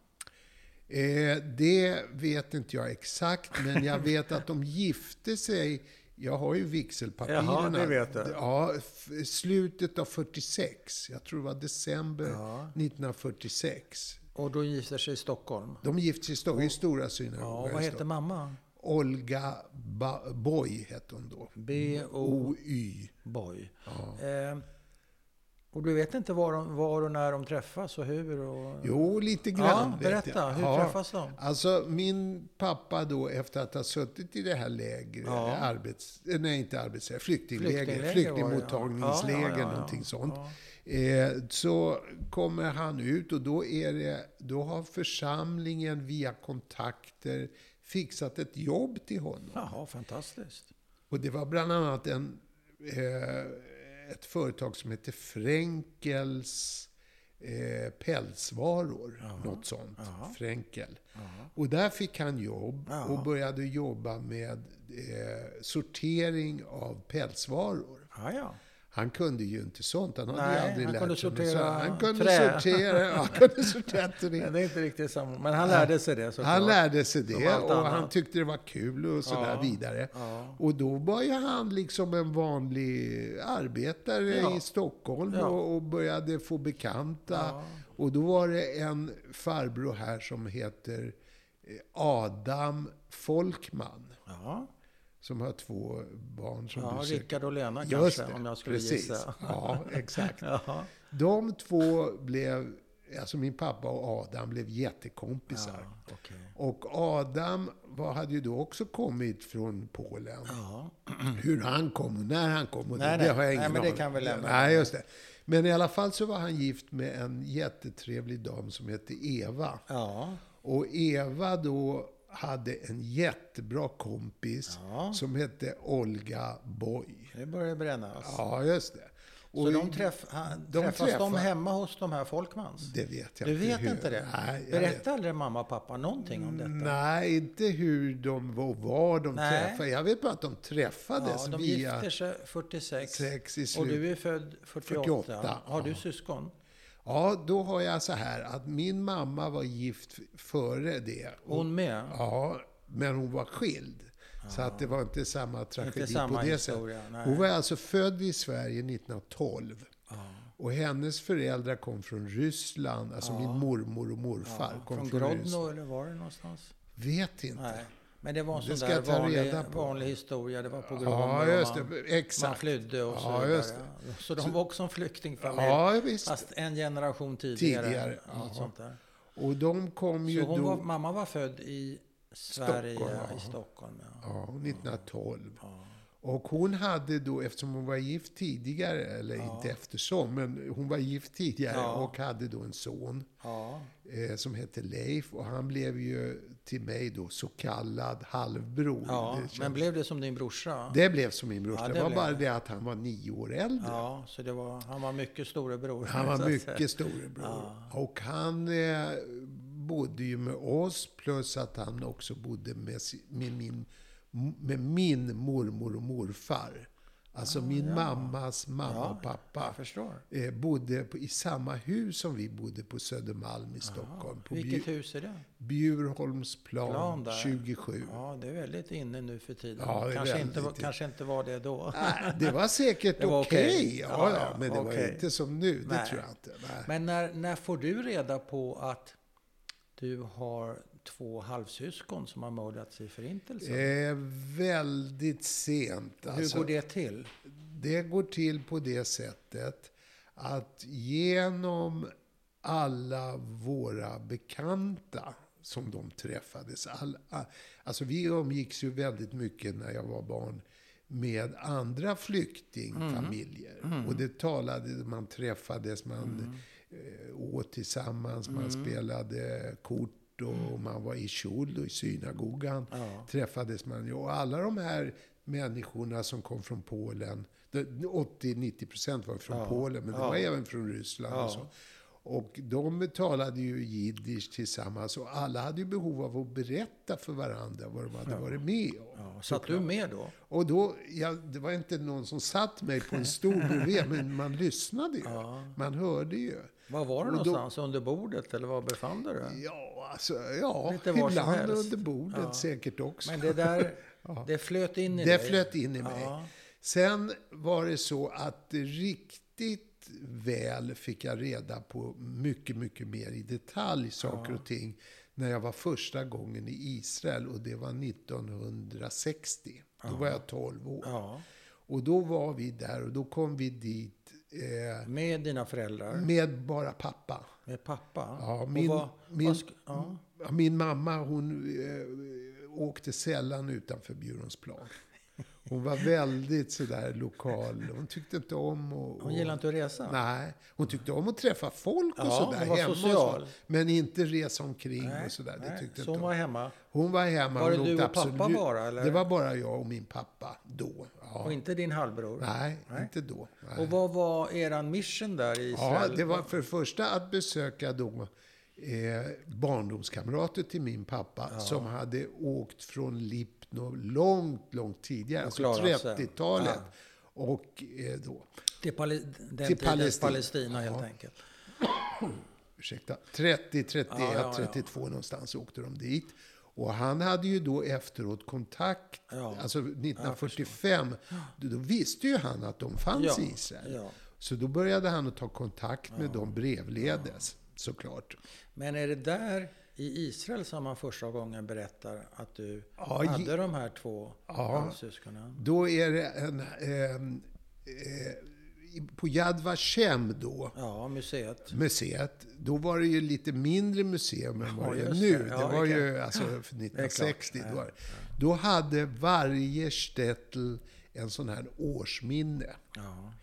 Eh, det vet inte jag exakt, men jag vet att de gifte sig. Jag har ju vigselpapirerna. Jaha, det vet du. Ja, slutet av 46. Jag tror det var december Ja. 1946. Och då gifter sig i Stockholm. De gifte sig i Stockholm, i Stora Ja, synagogan. vad i heter mamma? Olga ba- Boy hette hon då. B-O... O-Y. Boy. Eh, Och du vet inte var, de, var och när de träffas och hur? Och... Jo, lite grann. Ja, berätta. Hur ja. träffas de? Alltså, min pappa då, efter att ha suttit i det här lägret, ja. arbets, nej inte arbetsläger, flyktingläger, flyktingläger flyktingmottagningsläger, ja. ja, någonting sånt. Eh, så kommer han ut och då, är det, då har församlingen via kontakter fixat ett jobb till honom. Jaha, fantastiskt. Och det var bland annat en, eh, ett företag som heter Frenkels eh, pälsvaror. Aha. Något sånt. Aha. Fränkel. Aha. Och där fick han jobb och började jobba med eh, sortering av pälsvaror. Ja, han kunde ju inte sånt. Han hade Nej, ju aldrig han lärt kunde sig sortera Han kunde trä. sortera, han kunde sortera trä. det är inte riktigt samma. Men han lärde sig det såklart. Han lärde sig det och han tyckte det var kul och sådär ja, vidare. Ja. Och då var ju han liksom en vanlig arbetare ja. i Stockholm och, och, började få bekanta. Och då var det en farbror här som heter eh, Adam Folkman. Som har två barn som ja, du Rickard och Lena kanske, det, om jag skulle precis. gissa. Ja, exakt. De två blev, alltså min pappa och Adam blev jättekompisar. Ja, okay. Och Adam var, hade ju då också kommit från Polen. Ja. Hur han kom och när han kom, och nej, det, det har jag ingen nej, men det kan vi lämna. Nej, just det. Men i alla fall så var han gift med en jättetrevlig dam som hette Eva. Ja. Och Eva då hade en jättebra kompis ja. som hette Olga Boy. Det börjar brännas. Ja, just det. Och så de, träff, de träffas träffar, de hemma hos de här Folkmans? Det vet jag du inte. Du vet hur. inte det? Nej, Berättade aldrig mamma och pappa någonting om detta? Nej, inte hur de var, var de Nej. träffade. Jag vet bara att de träffades ja, de via... De gifter sig 46. Sex i slut. Och du är född 48. 48 Har du syskon? Ja, då har jag så här att min mamma var gift före det. Hon med? Ja, men hon var skild. Ja. Så att det var inte samma tragedi inte samma på det historia, sättet. Hon var alltså född i Sverige 1912. Ja. Och hennes föräldrar kom från Ryssland. Alltså ja. min mormor och morfar kom från, från Grodno, eller var det någonstans? Vet inte. Nej. Men det var en sån där vanlig, vanlig, historia. Det var på grund ja, just man, flydde och så ja, vidare. Så de var också en flyktingfamilj. Ja. Fast en generation tidigare. tidigare sånt där. Och de kom ju så då... Var, mamma var född i Sverige, Stockholm, i Stockholm. Ja, ja 1912. Ja. Och hon hade då, eftersom hon var gift tidigare, eller ja. inte eftersom, men hon var gift tidigare ja. och hade då en son ja. eh, som hette Leif. Och han blev ju till mig då så kallad halvbror. Ja, men blev det som din brorsa? Det blev som min brorsa. det, det var bara det att han var nio år äldre. Ja, så det var, han var mycket storebror. Han var mycket storebror. Och han eh, bodde ju med oss, plus att han också bodde med, med min med min mormor och morfar. Alltså ah, min ja. mammas mamma ja, och pappa eh, bodde på, i samma hus som vi bodde på Södermalm i Stockholm. På Vilket Bjur, hus är det? Bjurholmsplan 27. Ja, det är väldigt inne nu för tiden. Ja, kanske, inte, var, kanske inte var det då. Nej, det var säkert okej. Okay. Okay. Ja, ja, men det okay. var inte som nu. Det Nej. tror jag inte. Nej. Men när, när får du reda på att du har två halvsyskon som har mördats i Förintelsen? Eh, väldigt sent. Hur alltså, går det till? Det går till på det sättet att genom alla våra bekanta som de träffades. All, alltså vi umgicks ju väldigt mycket när jag var barn med andra flyktingfamiljer. Mm. Mm. Och det talade, man träffades, man mm. Eh, åt tillsammans, man mm. spelade kort och man var i kjol och i synagogan. Ja. Träffades man. Och alla de här människorna som kom från Polen, 80-90% var från ja. Polen, men ja. var även från Ryssland och så. Och de talade ju jiddisch tillsammans och alla hade ju behov av att berätta för varandra vad de hade ja. varit med om. Ja, satt du med då? Och då, ja, det var inte någon som satt mig på en stol bredvid, men man lyssnade ju. Ja. Man hörde ju. Var var du någonstans? Då, under bordet eller var befann du dig? Ja, alltså, ja ibland under bordet ja. säkert också. Men det där, det flöt in i det dig? Det flöt in i mig. Sen var det så att riktigt väl fick jag reda på mycket, mycket mer i detalj saker och ting när jag var första gången i Israel och det var 1960. Då var jag 12 år. Och då var vi där och då kom vi dit Eh, Med dina föräldrar? med bara pappa. Med pappa? Ja, min, vad- min, vad ja. ja, min mamma hon eh, åkte sällan utanför Bjurholmsplan. Hon var väldigt sådär lokal. Hon tyckte inte om att... Hon gillar inte att resa? Nej, hon tyckte om att träffa folk och Ja, sådär hon var hemma. social. så. Men inte resa omkring Nej, och sådär. Det tyckte Så inte hon var hemma? Hon var hemma. Var det du och pappa absolut- bara, eller? Det var bara jag och min pappa då. Ja. Och inte din halvbror? Nej, Nej. inte då. Nej. Och vad var eran mission där i Ja, Israel? det var för det första att besöka då eh, barndomskamrater till min pappa som hade åkt från Lipno långt, långt tidigare, alltså klarat sig. 30-talet. Och eh, då, Till Pali den Till Palestina. Palestina, helt Ja. enkelt. ursäkta, 30, 31, Ja, ja, ja. 32 någonstans åkte de dit. Och han hade ju då efteråt kontakt, Ja, alltså 1945, då, då visste ju han att de fanns Ja, i Israel. ja. Så då började han att ta kontakt med dem brevledes, såklart. Men är det där i Israel som man första gången berättar att du Ja, hade de här två Ja. Då är det en... ehm, eh, på Yad Vashem då, Ja, museet. museet, då var det ju lite mindre museum än vad det är nu. det. Det, Ja, var det kan- ju alltså för 1960. klart. Då, var då hade varje shtetl en sån här årsminne. Ja.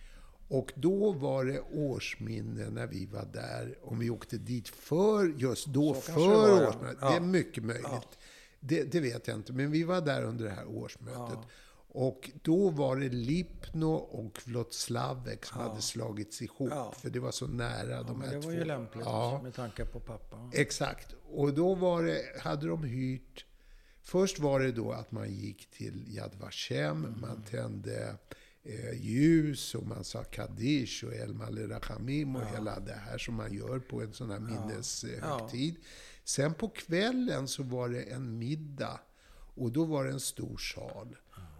Och då var det årsminne när vi var där, om vi åkte dit för, just då, Så för det ja. årsmötet. Ja. Det är mycket möjligt. Det, det vet jag inte, men vi var där under det här årsmötet. Och då var det Lipno och Vlotslavek som hade slagits ihop, Ja. för det var så nära de Men här det två. var ju lämpligt Ja. med tanke på pappa. Exakt. Och då var det, hade de hyrt... Först var det då att man gick till Yad Vashem, Mm. man tände eh, ljus och man sa Kaddish och El Maleh Rachamim och hela det här som man gör på en sån här minneshögtid. Sen på kvällen så var det en middag och då var det en stor sal.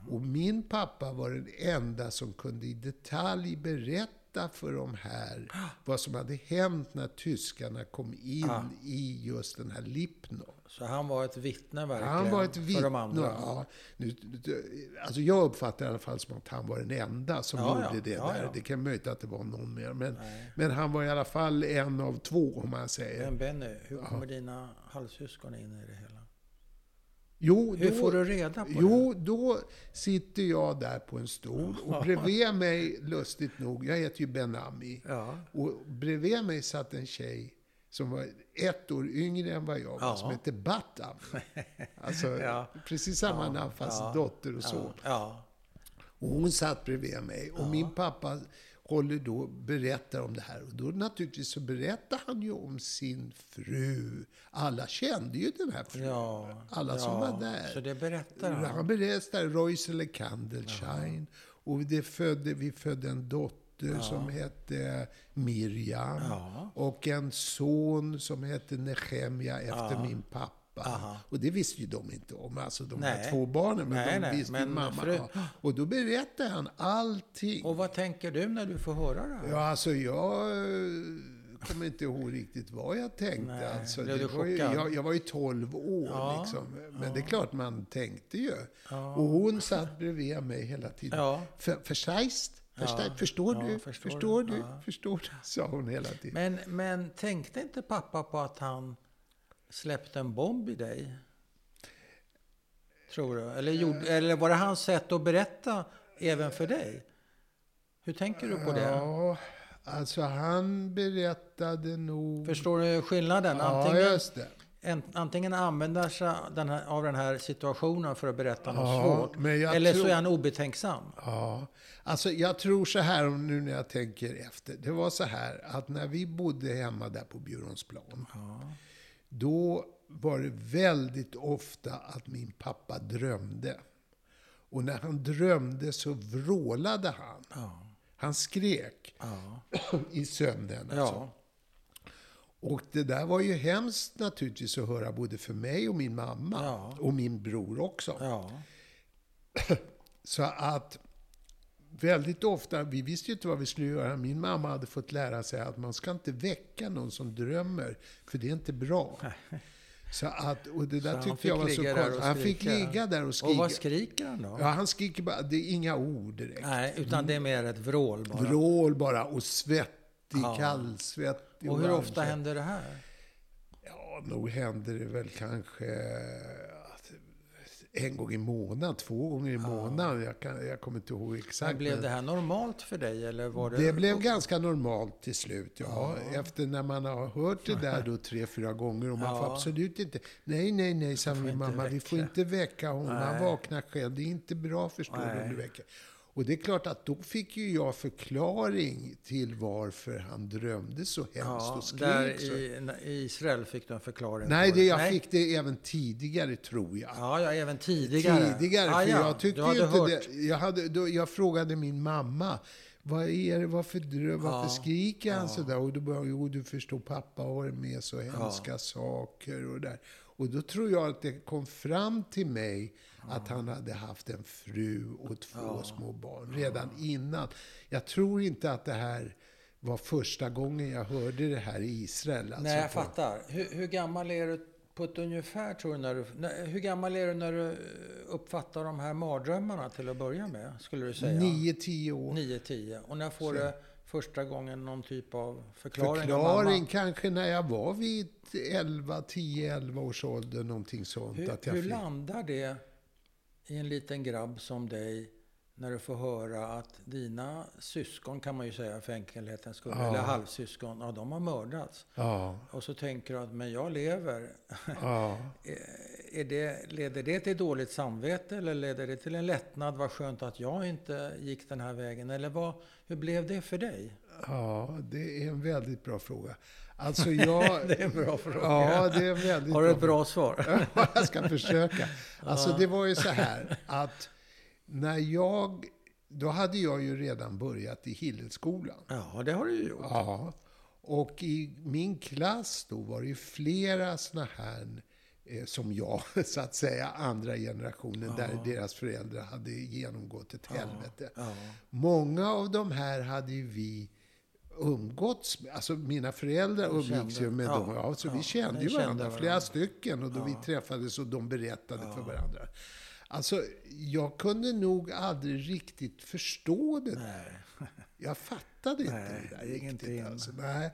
Och min pappa var den enda som kunde i detalj berätta för de här vad som hade hänt när tyskarna kom in i just den här Lipno. Så han var ett vittne verkligen Han var ett för vittne. de andra. Ja, nu, alltså jag uppfattar i alla fall som att han var den enda som Ja, ja. gjorde det Ja, där. ja. Det kan möjligt att det var någon mer. Men, men han var i alla fall en av två, om man säger. Men Benny, hur kommer dina halvsyskon in i det hela? Jo, Hur då, får du reda på Jo, då sitter jag där på en stol och bredvid mig, lustigt nog, jag heter ju Benami. det? Ja. Och bredvid mig satt en tjej som var ett år yngre än vad jag var, Ja. som hette Batam. Alltså, Ja. precis samma namn, fast Ja. dotter och så. Ja. Och hon satt bredvid mig. Och min pappa håller då, berättar om det här. Och då naturligtvis så berättar han ju om sin fru. Alla kände ju den här frun. ja. Alla som ja. var där. Så det berättar han? Han berättar Roisele Kandelschein. Och det födde, vi födde en dotter som hette Miriam. Ja. Och en son som hette Nehemja efter min pappa. Aha. Och det visste ju de inte om, alltså de Nej. här två barnen. Men Nej, de nej, visste men mamma. fru- Ja. Och då berättar han allting. Och vad tänker du när du får höra det här? Ja, alltså jag eh, kommer inte ihåg riktigt vad jag tänkte. Nej, alltså, det du var ju, jag, jag var ju 12 år Ja, liksom. Men det är klart man tänkte ju. Och hon satt bredvid mig hela tiden. Ja. För, förstejst? Förstår, Ja, förstår ja, du? förstår Förstår, du? Ja. Förstår du? Sa hon hela tiden. Men, men tänkte inte pappa på att han släppte en bomb i dig? Tror du? Eller, gjorde, eller var det hans sätt att berätta även för dig? Hur tänker du på det? Ja, alltså han berättade nog... Förstår du skillnaden? Ja, Antingen, just det. En, antingen använder sig den här, av den här situationen för att berätta något Ja, svårt. Eller så tror- är han obetänksam. Ja, alltså jag tror så här nu när jag tänker efter. Det var så här att när vi bodde hemma där på Bjurholmsplan. Då var det väldigt ofta att min pappa drömde. Och när han drömde så vrålade han. Ja. Han skrek Ja. i sömnen. Alltså. ja. Och det där var ju hemskt naturligtvis att höra både för mig och min mamma. Ja. Och min bror också. ja. Så att väldigt ofta, vi visste ju inte vad vi skulle göra. Min mamma hade fått lära sig att man ska inte väcka någon som drömmer, för det är inte bra. Så att, och det där Så tyckte jag var så och konstigt. Han fick ligga där och Och skrika. vad skriker han då? Ja, han skriker bara, det är inga ord direkt. Nej, utan det är mer ett vrål bara. Vrål bara och svettig, Ja. kallsvettig. Och hur orange. ofta händer det här? Ja, nog händer det väl kanske en gång i månaden, två gånger i månaden. Jag, kan, jag kommer inte ihåg exakt. Men blev det här normalt för dig eller var det... det blev ganska normalt till slut, ja. Efter när man har hört det där då tre, fyra gånger och man Ja. får absolut inte... Nej, nej, nej, sa min mamma. Vi får väcka. inte väcka honom. Han Nej. vaknar själv. Det är inte bra, förstår du, om Nej. du väcker. Och det är klart att då fick ju jag förklaring till varför han drömde så hemskt Ja, och skrek där så. i, Israel fick du en förklaring Nej, det, jag Nej. fick det även tidigare, tror jag. Ja, ja, även tidigare. Tidigare, ah, för ja. jag tyckte ju inte hört. det. Jag, hade, då, jag frågade min mamma, vad är det, varför, drö- varför Ja, skriker han ja. sådär? Och då bara, jo du förstår, pappa har varit med så hemska saker och där. Och då tror jag att det kom fram till mig att han hade haft en fru och två små barn redan innan. Jag tror inte att det här var första gången jag hörde det här i Israel. Alltså Nej, jag på- fattar. Hur, hur gammal är du på ett ungefär, tror du, när du... När, hur gammal är du när du uppfattar de här mardrömmarna till att börja med, skulle du säga? Nio, tio år. 9-10. Och när får du första gången någon typ av förklaring? Förklaring kanske när jag var vid 11, 10, 11 års ålder, någonting sånt. Hur, att jag hur fick- landar det i en liten grabb som dig när du får höra att dina syskon, kan man ju säga för enkelhetens skull, Ja. eller halvsyskon, ja, de har mördats. Ja, Och så tänker du att, men jag lever. ja. Är det, leder det till dåligt samvete eller leder det till en lättnad? Vad skönt att jag inte gick den här vägen. Eller vad, hur blev det för dig? ja, det är en väldigt bra fråga. Alltså jag... Det är en bra fråga. Ja, det är väldigt Har du ett fråga. bra svar? Ja, jag ska försöka. Alltså det var ju så här att när jag... Då hade jag ju redan börjat i Hillelskolan. Ja, det har du ju gjort. Ja. Och i min klass då var det ju flera såna här eh, som jag, så att säga, andra generationen, där deras föräldrar hade genomgått ett helvete. Ja. Många av de här hade ju vi umgåtts med. Alltså mina föräldrar umgicks ju kände- med ja, dem. Ja, så ja, vi kände ju kände varandra, varandra. flera stycken. Och då vi träffades och de berättade för varandra. Alltså, jag kunde nog aldrig riktigt förstå det där. Jag fattade inte Nej, det där riktigt. Alltså, nej.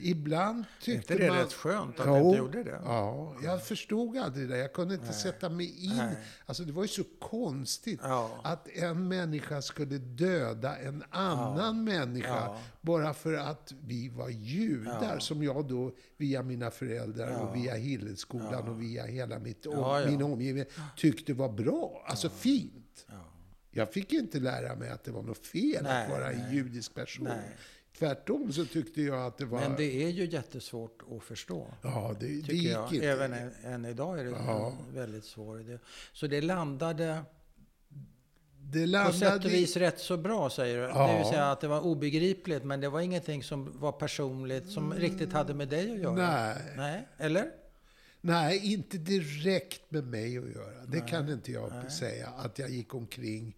Ibland Är tyckte inte det man... rätt skönt att Jo, du inte gjorde det? Ja, jag förstod aldrig det. Jag kunde inte sätta mig in. Nej. Alltså det var ju så konstigt Ja. att en människa skulle döda en annan människa Ja. bara för att vi var judar. Ja. Som jag då via mina föräldrar Ja. och via Hillelskolan och via hela mitt om, Ja, ja. min omgivning tyckte var bra. Alltså fint. Ja. Jag fick inte lära mig att det var något fel Nej, att vara en nej. judisk person. Nej. Tvärtom så tyckte jag att det var... Men det är ju jättesvårt att förstå. ja, det, det gick jag. inte. Även än, än idag är det Ja. en väldigt svår idé. Så det landade Det på landade sätt och i- vis rätt så bra, säger du. Ja. Det vill säga att det var obegripligt, men det var ingenting som var personligt, som riktigt hade med dig att göra. Nej. Nej, eller? Nej, inte direkt med mig att göra. Det kan inte jag säga. Att jag gick omkring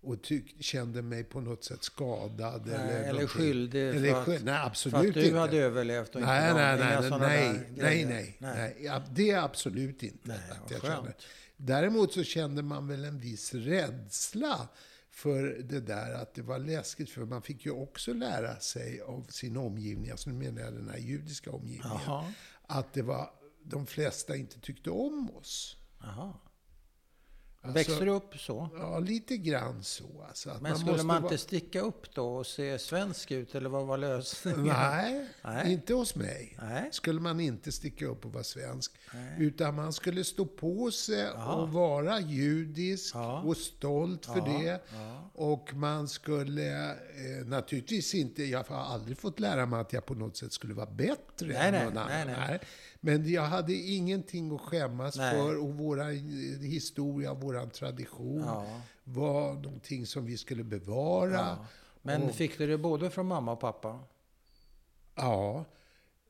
och tyck, kände mig på något sätt skadad. Nej, eller eller någonting. skyldig Eller för att- skyld- nej, För absolut att du inte. hade överlevt och inte nej, nej, inga nej, nej, nej, nej, nej, Ja, Det är absolut inte Nej, att jag skönt. känner. Däremot så kände man väl en viss rädsla för det där att det var läskigt. För man fick ju också lära sig av sin omgivning, alltså nu menar jag den här judiska omgivningen, Jaha. att det var de flesta inte tyckte om oss. Jaha. Alltså- Växte du upp så? Ja, lite grann så. Alltså, att Men skulle måste man vara- inte sticka upp då och se svensk ut, eller vad var lösningen? Nej, Nej. inte hos mig. Nej. Skulle man inte sticka upp och vara svensk. Nej. Utan man skulle stå på sig och vara judisk Ja. och stolt för Ja, det. ja. Och man skulle eh, naturligtvis inte, jag har aldrig fått lära mig att jag på något sätt skulle vara bättre Nej, än nej, någon nej, annan. nej. Men jag hade ingenting att skämmas Nej. för och våra historia, våran tradition Ja. var någonting som vi skulle bevara. Ja. Men Och- fick du det både från mamma och pappa? Ja,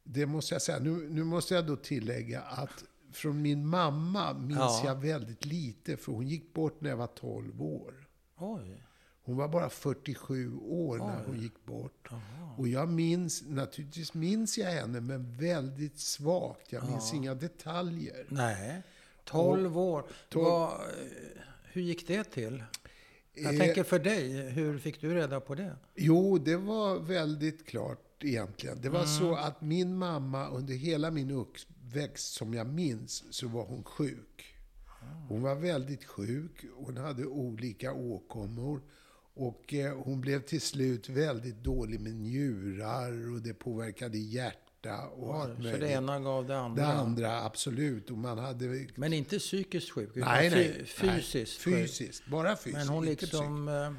det måste jag säga. Nu, nu måste jag då tillägga att från min mamma minns Ja. jag väldigt lite, för hon gick bort när jag var 12 år. Oj. Hon var bara 47 år när hon gick bort. Och jag minns, naturligtvis minns jag henne, men väldigt svagt. Jag minns inga detaljer. Nej. 12 år. tolv- Vad, eh, hur gick det till? Jag Eh, tänker för dig, hur fick du reda på det? Jo, det var väldigt klart egentligen. Det var Mm. så att min mamma under hela min uppväxt, som jag minns, så var hon sjuk. Hon var väldigt sjuk. Hon hade olika åkommor. Och eh, hon blev till slut väldigt dålig med njurar och det påverkade hjärta och allt Så möjligt. det ena gav det andra? Det andra, absolut. Och man hade... Men inte psykiskt sjuk, Nej, nej. fy- fysiskt nej. Fysiskt, bara fysiskt. Men hon liksom... eh,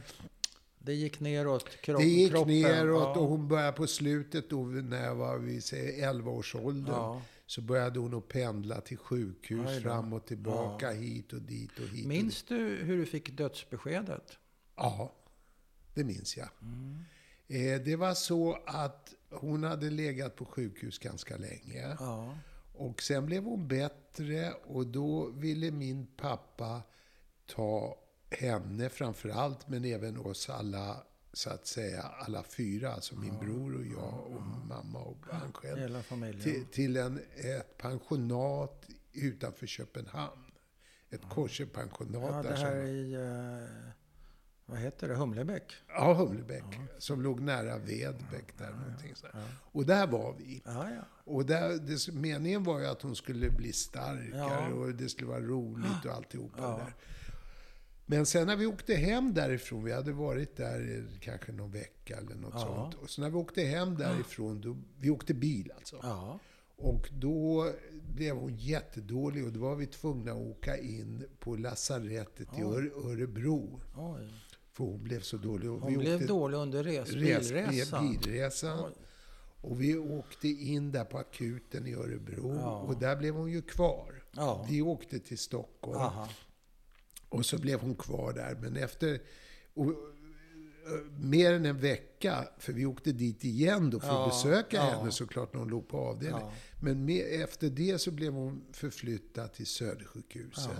Det gick neråt, kropp, Det gick kroppen. neråt ja. och hon började på slutet då när jag var vi säger 11 års ålder. Ja. Så började hon att pendla till sjukhus fram och tillbaka, hit och dit och hit. och dit. Minns du hur du fick dödsbeskedet? Ja, det minns jag. Mm. Eh, det var så att hon hade legat på sjukhus ganska länge. Ja. Och sen blev hon bättre och då ville min pappa ta henne framför allt, men även oss alla, så att säga, alla fyra, alltså min bror och jag och mamma och han själv, Hela familjen. till, till en, ett pensionat utanför Köpenhamn. Ett ja, där det här som, i... eh, vad heter det? Humlebäck? ja, Humlebäck, som låg nära Vedbäck där. någonting så här. Och där var vi. Ja, ja. Och där, det, meningen var ju att hon skulle bli starkare Ja. och det skulle vara roligt och alltihopa Ja. där. Men sen när vi åkte hem därifrån, vi hade varit där kanske någon vecka eller något Ja. sånt. Och så när vi åkte hem därifrån, då, vi åkte bil alltså. Ja. Och då blev hon jättedålig och då var vi tvungna att åka in på lasarettet i Öre- Örebro. Oj. För hon blev så dålig. Och Hon vi blev åkte- dålig under res, res, bilresan. Och vi åkte in där på akuten i Örebro Ja. och där blev hon ju kvar. Ja. Vi åkte till Stockholm Aha. och så blev hon kvar där. Men efter och, ö, mer än en vecka, för vi åkte dit igen då för Ja, att besöka henne såklart när hon låg på avdelning. Ja. Men med, efter det så blev hon förflyttad till Södersjukhuset.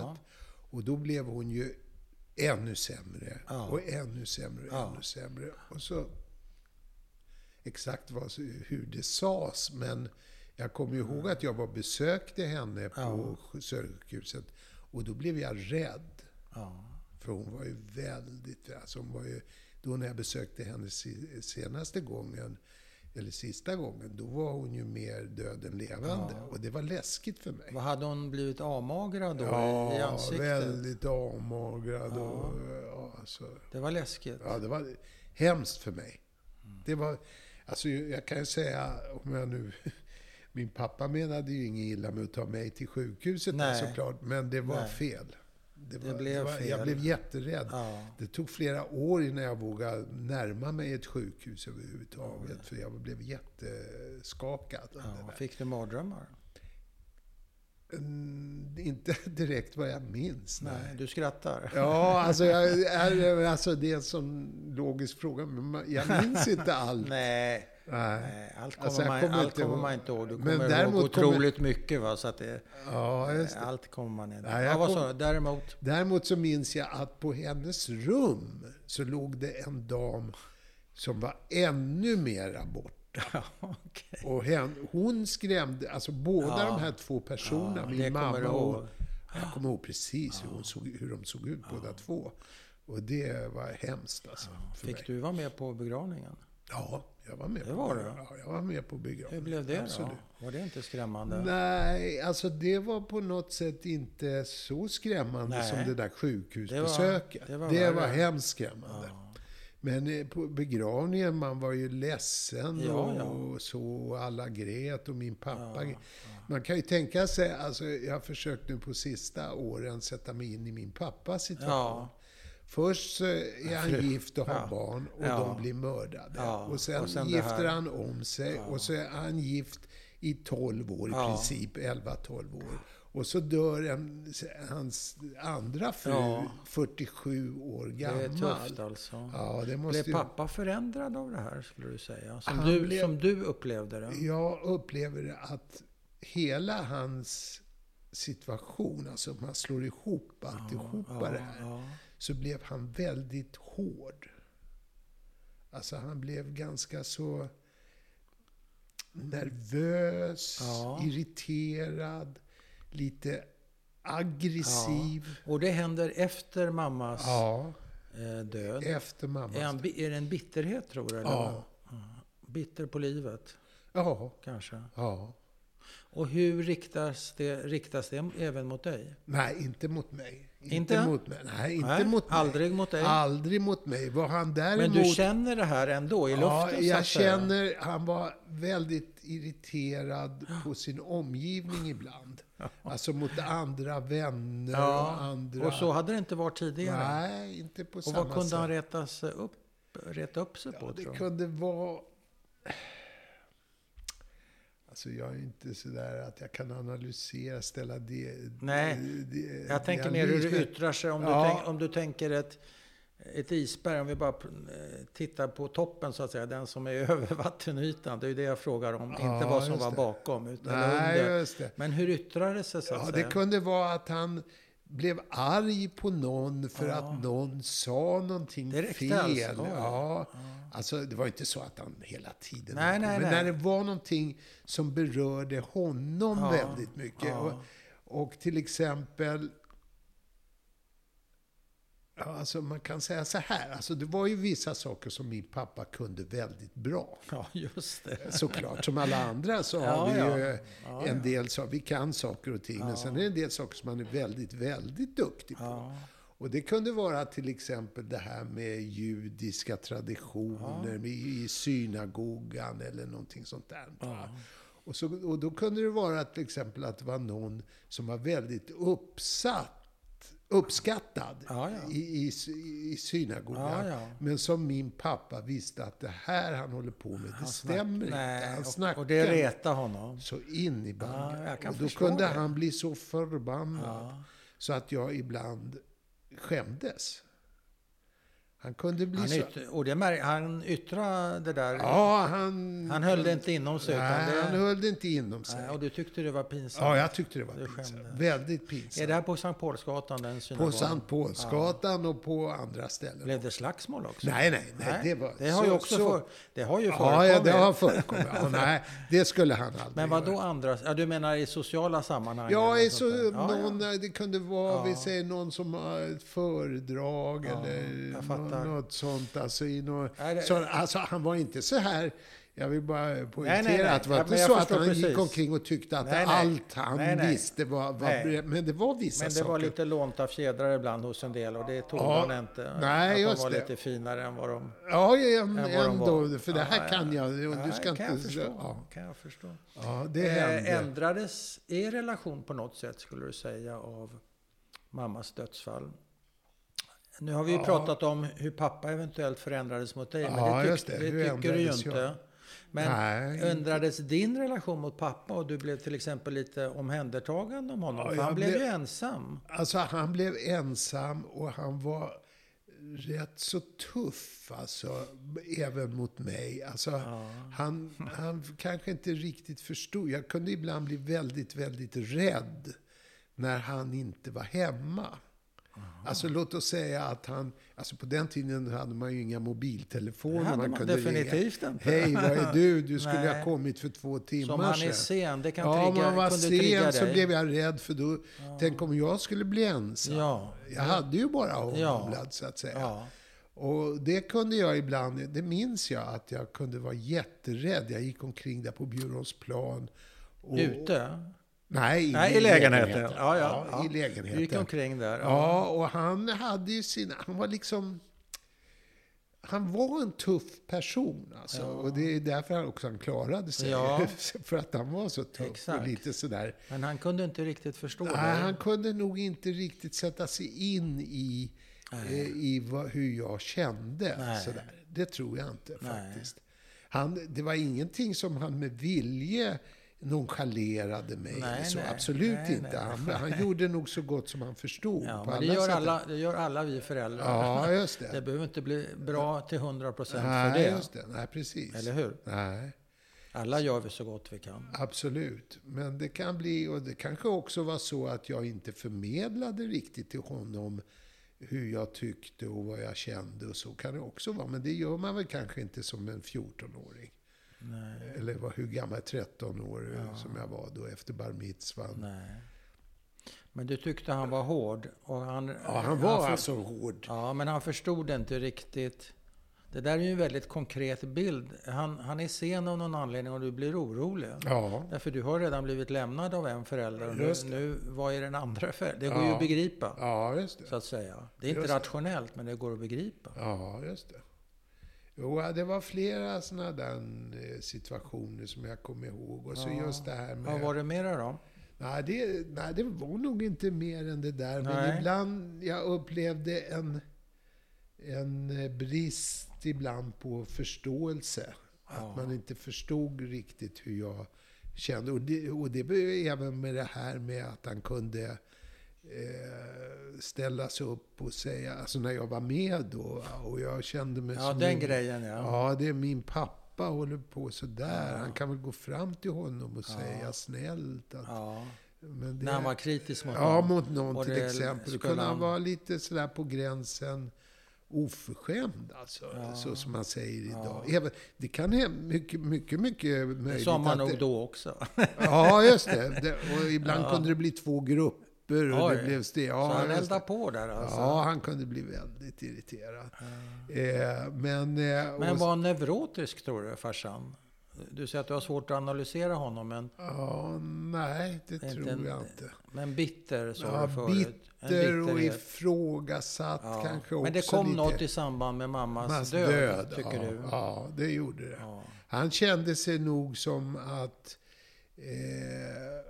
Och då blev hon ju ännu sämre. Ja. Och ännu sämre och Ja. ännu sämre. Och så exakt vad, hur det sades, men jag kommer ihåg att jag var besökte henne på Södersjukhuset. Och då blev jag rädd. Ja. För hon var ju väldigt... Alltså hon var ju, då när jag besökte henne se- senaste gången, eller sista gången, då var hon ju mer död än levande. Och det var läskigt för mig. Vad hade hon blivit avmagrad då i Ja, ansiktet? väldigt avmagrad och... Ja, alltså, Det var läskigt. ja, det var hemskt för mig. Det var... Alltså jag kan ju säga, om jag nu... Min pappa menade ju inget illa med att ta mig till sjukhuset Nej. såklart, men det var Nej. fel. Det var, blev var, fel. Jag blev jätterädd. Ja. Det tog flera år innan jag vågade närma mig ett sjukhus överhuvudtaget. För jag blev jätteskakad. det Ja. Fick du mardrömmar? Mm, inte direkt vad jag minns. Nej. Nej, du skrattar. Ja, alltså, jag, alltså det är en sån logisk fråga. Men jag minns inte allt. Nej, Nej. allt kommer, Alltså, man, kommer allt inte kommer ihåg. man inte ihåg. Du Men kommer ihåg däremot kommer- otroligt mycket. Va? Så att det, Ja, det. allt kommer man inte jag ja, kom-? Däremot? Däremot så minns jag att på hennes rum så låg det en dam som var ännu mera borta. Ja, okej. Och hen, hon skrämde, alltså båda Ja. de här två personerna, Ja, min kommer mamma och... ihåg. Jag kommer ihåg precis hur, hon såg, hur de såg ut båda två. Och det var hemskt alltså. För mig. Fick du vara med på begravningen? Ja, jag var med. Det på var du? Ja, jag var med på Hur begravningen. blev det Absolut. då? Var det inte skrämmande? Nej, alltså det var på något sätt inte så skrämmande Nej. som det där sjukhusbesöket. Det Det var- var, det var hemskt skrämmande. Men eh, på begravningen, man var ju ledsen Ja, och, ja. och så. Alla grät och min pappa grät. Man kan ju tänka sig, alltså jag har försökt nu på sista åren sätta mig in i min pappas situation. Först är han gift och har Ja. barn och Ja. de blir mördade. Ja. Och, sen Och sen det gifter han om sig och så är han gift i 12 år i princip, 11-12 år. Och så dör en, hans andra fru, Ja. 47 år Det gammal. är tufft alltså. Ja, det måste Blev pappa förändrad av det här, skulle du säga? Som, du, blev- som du upplevde det? Jag upplever det att hela hans situation, alltså man slår ihop alltihopa ja, det här. Så blev han väldigt hård. Alltså han blev ganska så nervös, Ja. irriterad, lite aggressiv. Och det händer efter mammas Ja, eh, död. efter mammas Är, han, är det en bitterhet tror du? Ja. Ja. Bitter på livet, Ja, kanske. ja. Och hur riktas det, riktas det även mot dig? Nej, inte mot mig. Inte? mot mig. Nej, inte Nej, mot mig. aldrig mot dig? Aldrig mot mig. Vad han däremot... Men du känner det här ändå i luften? Ja, jag känner... Han var väldigt irriterad på sin omgivning ibland. Alltså mot andra vänner och andra... och så hade det inte varit tidigare? Nej, inte på och samma vad kunde sätt. han reta, sig upp, reta upp sig på, Ja, det tror kunde vara... Alltså jag är inte sådär att jag kan analysera, ställa det... Nej, det, Jag tänker mer hur det yttrar sig. Om, Ja. du, tänk, om du tänker ett, ett isberg, om vi bara eh, tittar på toppen så att säga, den som är över vattenytan. Det är ju det jag frågar om, Ja, inte vad som var det. bakom. Utan Nej, under. just det. Men hur yttrar det sig så att Ja, det säga? kunde vara att han blev arg på någon för Ja. att någon sa någonting räckte fel. alltså? Oj. Ja. Alltså, det var inte så att han hela tiden... Nej, nej, men nej. när det var någonting som berörde honom Ja. väldigt mycket. Ja. Och, och till exempel... Ja, alltså man kan säga så här. Alltså det var ju vissa saker som min pappa kunde väldigt bra. Ja, just det. Såklart, som alla andra så Ja, har vi ja. ju Ja, en ja. del saker. Vi kan saker och ting, men sen är det en del saker som man är väldigt, väldigt duktig på. Och det kunde vara till exempel det här med judiska traditioner med, i synagogan eller någonting sånt där. Och, så, och då kunde det vara till exempel att det var någon som var väldigt uppsatt uppskattad Ja, ja. I, i, i synagogan. Ja. Men som min pappa visste att det här han håller på med, det stämmer inte. Nej, Han och, snackar och det retar honom. så in i kan och då kunde det. han bli så förbannad. Så att jag ibland skämdes. Han kunde bli Han, så... ytt, och det han yttrade det där. Ja, han... Han höll det inte inom sig. Nej, det, han höll det inte inom sig. nej, och du tyckte det var pinsamt. Ja, jag tyckte det var Du pinsamt. Väldigt pinsamt. Är det här på Sankt Paulsgatan, den På? Sankt Paulsgatan och på andra ställen. Blev det slagsmål också? Nej, nej, nej. Det, var, det har så- ju också så- för, det har ju Ja, förekommit. ja, det har förekommit. Ja, nej, det skulle han aldrig Men vad då andra? Ja, du menar i sociala sammanhang? Ja, i så? Ja, någon, ja. det kunde vara, Ja. vi säger någon som har ett föredrag Ja, eller något sånt. Alltså, i nå, Nej, så, alltså, han var inte så här, jag vill bara poängtera nej, nej. att det var Ja, inte jag så att han gick precis. omkring och tyckte att Nej, nej. allt han Nej, nej. visste var, var Nej. men det var vissa Men det saker. var lite lånta fjädrar ibland hos en del och det tog Ja, man inte. nej, att just de var det. lite finare än vad de... Ja, en, än de ändå, var. för det Ja, här ja, kan jag. ja, Du ska kan jag inte... förstå. Ja, Kan jag förstå. ja, det Eh, hände. ändrades er relation på något sätt, skulle du säga, av mammas dödsfall? Nu har vi ju Ja. pratat om hur pappa eventuellt förändrades mot dig, men Ja, det, tyck, det. det, tycker du ju inte. jag? Men Nej, ändrades din relation mot pappa och du blev till exempel lite omhändertagande om honom? Ja, han blev blev- ju ensam. Alltså han blev ensam och han var rätt så tuff alltså, även mot mig. Alltså, han, han kanske inte riktigt förstod. Jag kunde ibland bli väldigt, väldigt rädd när han inte var hemma. Alltså låt oss säga att han, alltså på den tiden hade man ju inga mobiltelefoner. Det hade man man kunde definitivt ringa. inte. Hej, var är du? Du skulle Nej. ha kommit för två timmar Som han är sedan. sen, det kan Ja, trigga, man var kunde trigga sen så dig. blev jag rädd för då, tänk om jag skulle bli ensam. Ja. Jag hade ju bara honom, Ja. så att säga. Ja. Och det kunde jag ibland, det minns jag att jag kunde vara jätterädd. Jag gick omkring där på Bjurholmsplan. Och, Ute? Nej, Nej, i lägenheten. Ja, ja, ja. i lägenheten. Du gick omkring där? Ja, och han hade ju sina... Han var liksom... Han var en tuff person alltså. Och det är därför han också han klarade sig. Ja. För att han var så tuff Exakt. och lite sådär. Men han kunde inte riktigt förstå Nej, dig? han kunde nog inte riktigt sätta sig in i, eh, i vad, hur jag kände. Nej. Sådär. Det tror jag inte Nej. faktiskt. Han, det var ingenting som han med vilje nonchalerade mig. Nej, så nej. absolut Nej, inte. Han, han gjorde nog så gott som han förstod. Ja, men det gör, alla, det gör alla vi föräldrar. Ja, just Det det. behöver inte bli bra till 100 procent för Nej, det. just det. Nej, precis. Eller hur? Nej, Alla gör vi så gott vi kan. absolut. Men det kan bli, och det kanske också var så att jag inte förmedlade riktigt till honom hur jag tyckte och vad jag kände och så kan det också vara. Men det gör man väl kanske inte som en 14-åring. Nej. Eller var, hur gammal? 13 år ja. som jag var då efter bar mitzvan. Nej. Men du tyckte han var hård? Och han, ja, han var han alltså hård. Ja, men han förstod inte riktigt. Det där är ju en väldigt konkret bild. Han, han är sen av någon anledning och du blir orolig. Ja. Därför du har redan blivit lämnad av en förälder. Och nu, nu, vad är den andra föräldern? Det går ja. ju att begripa. Ja, just det. Så att säga. Det är inte just rationellt, det. men det går att begripa. Ja, just det. Jo, det var flera sådana där eh, situationer som jag kommer ihåg. Och så ja. just det här med... Vad var det mera då? Nej det, nej, det var nog inte mer än det där. Nej. Men ibland, jag upplevde en, en eh, brist ibland på förståelse. Ja. Att man inte förstod riktigt hur jag kände. Och det, och det även med det här med att han kunde eh, ställa sig upp och säga, alltså när jag var med då, och jag kände mig ja, som... den min, grejen ja. Ja, det är min pappa håller på sådär. Ja. Han kan väl gå fram till honom och ja. säga snällt att... Ja. Men det, när han var kritisk mot ja, någon? Ja, mot någon till exempel. Då kunde han vara lite sådär på gränsen oförskämd, alltså, ja. så som man säger idag. Ja. Även, det kan hända mycket, mycket, mycket möjligt. Det sa man nog då också. ja, just det. det och ibland ja. kunde det bli två grupper och Oj. det blev. Ja, så han eldade på där alltså? Ja, han kunde bli väldigt irriterad. Eh, men eh, men var han neurotisk, tror du, farsan? Du säger att du har svårt att analysera honom, men... Ja, nej, det tror en, jag inte. Men bitter, sa ja, du förut. Bitter och ifrågasatt ja. kanske också Men det kom lite. något i samband med mammas Mass död, död, tycker ja, du? Ja, det gjorde det. Ja. Han kände sig nog som att... Eh,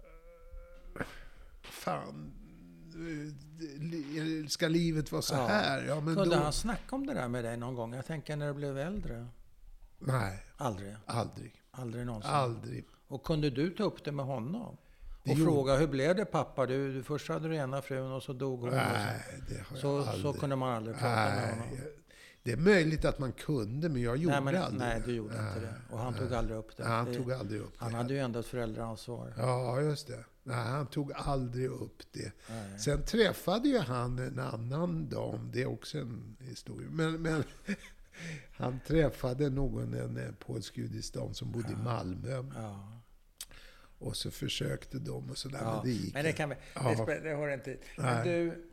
fan, ska livet vara så här? Ja, men Kunde då... han snacka om det där med dig någon gång? Jag tänker när du blev äldre. Nej. Aldrig? Aldrig. Aldrig någonsin? Aldrig. Och kunde du ta upp det med honom? Det och fråga, hur blev det pappa? Du, du, först hade du ena frun och så dog hon. Nej, det har så, jag aldrig. så kunde man aldrig prata nej, med honom? Det är möjligt att man kunde, men jag gjorde nej, men, aldrig Nej, du gjorde nej, inte det. Och han nej, tog aldrig upp det. Han tog aldrig upp det. Han hade ju ändå ett föräldraansvar. Ja, just det. Nej, han tog aldrig upp det. Nej. Sen träffade ju han en annan dam. Det är också en historia. Men, men han träffade någon, en polsk-judisk dam som bodde ja. i Malmö. Ja. Och så försökte de och sådär, ja. men det gick Men det, kan vi, det, det har inte... Men du...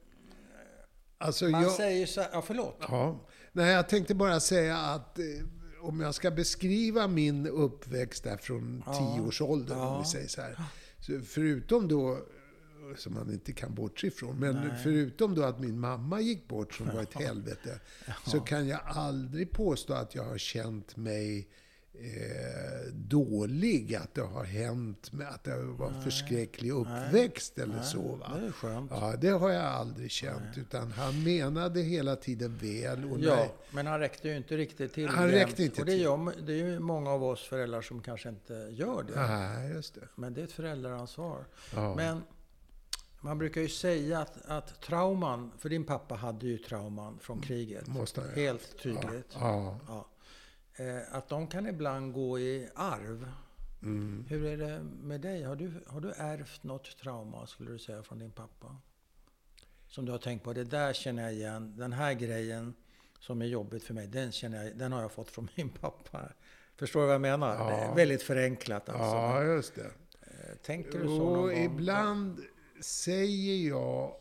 Alltså, man jag, säger så Ja, förlåt. Ja. Nej, jag tänkte bara säga att eh, om jag ska beskriva min uppväxt där från ja. tioårsåldern, om vi säger så här. Förutom då som man inte kan bortse ifrån. Men Nej. förutom då att min mamma gick bort, som var ett helvete, ja. så kan jag aldrig påstå att jag har känt mig eh, dålig. Att det har hänt, med, att det var en förskräcklig uppväxt Nej. eller Nej. så. Va? Det är skönt. Ja, det har jag aldrig känt. Nej. Utan han menade hela tiden väl. Och ja, men han räckte ju inte riktigt till. Han räckte inte och det, gör, det är ju många av oss föräldrar som kanske inte gör det. Nej, just det. Men det är ett föräldraransvar. Ja. Men man brukar ju säga att, att trauman, för din pappa hade ju trauman från kriget. Måste jag. Helt tydligt. Ja. ja. Eh, att de kan ibland gå i arv. Mm. Hur är det med dig? Har du, har du ärvt något trauma, skulle du säga, från din pappa? Som du har tänkt på, det där känner jag igen. Den här grejen som är jobbigt för mig, den, känner jag, den har jag fått från min pappa. Förstår du vad jag menar? Ja. Det är väldigt förenklat alltså. Ja, just det. Eh, tänker du så någon gång? ibland säger jag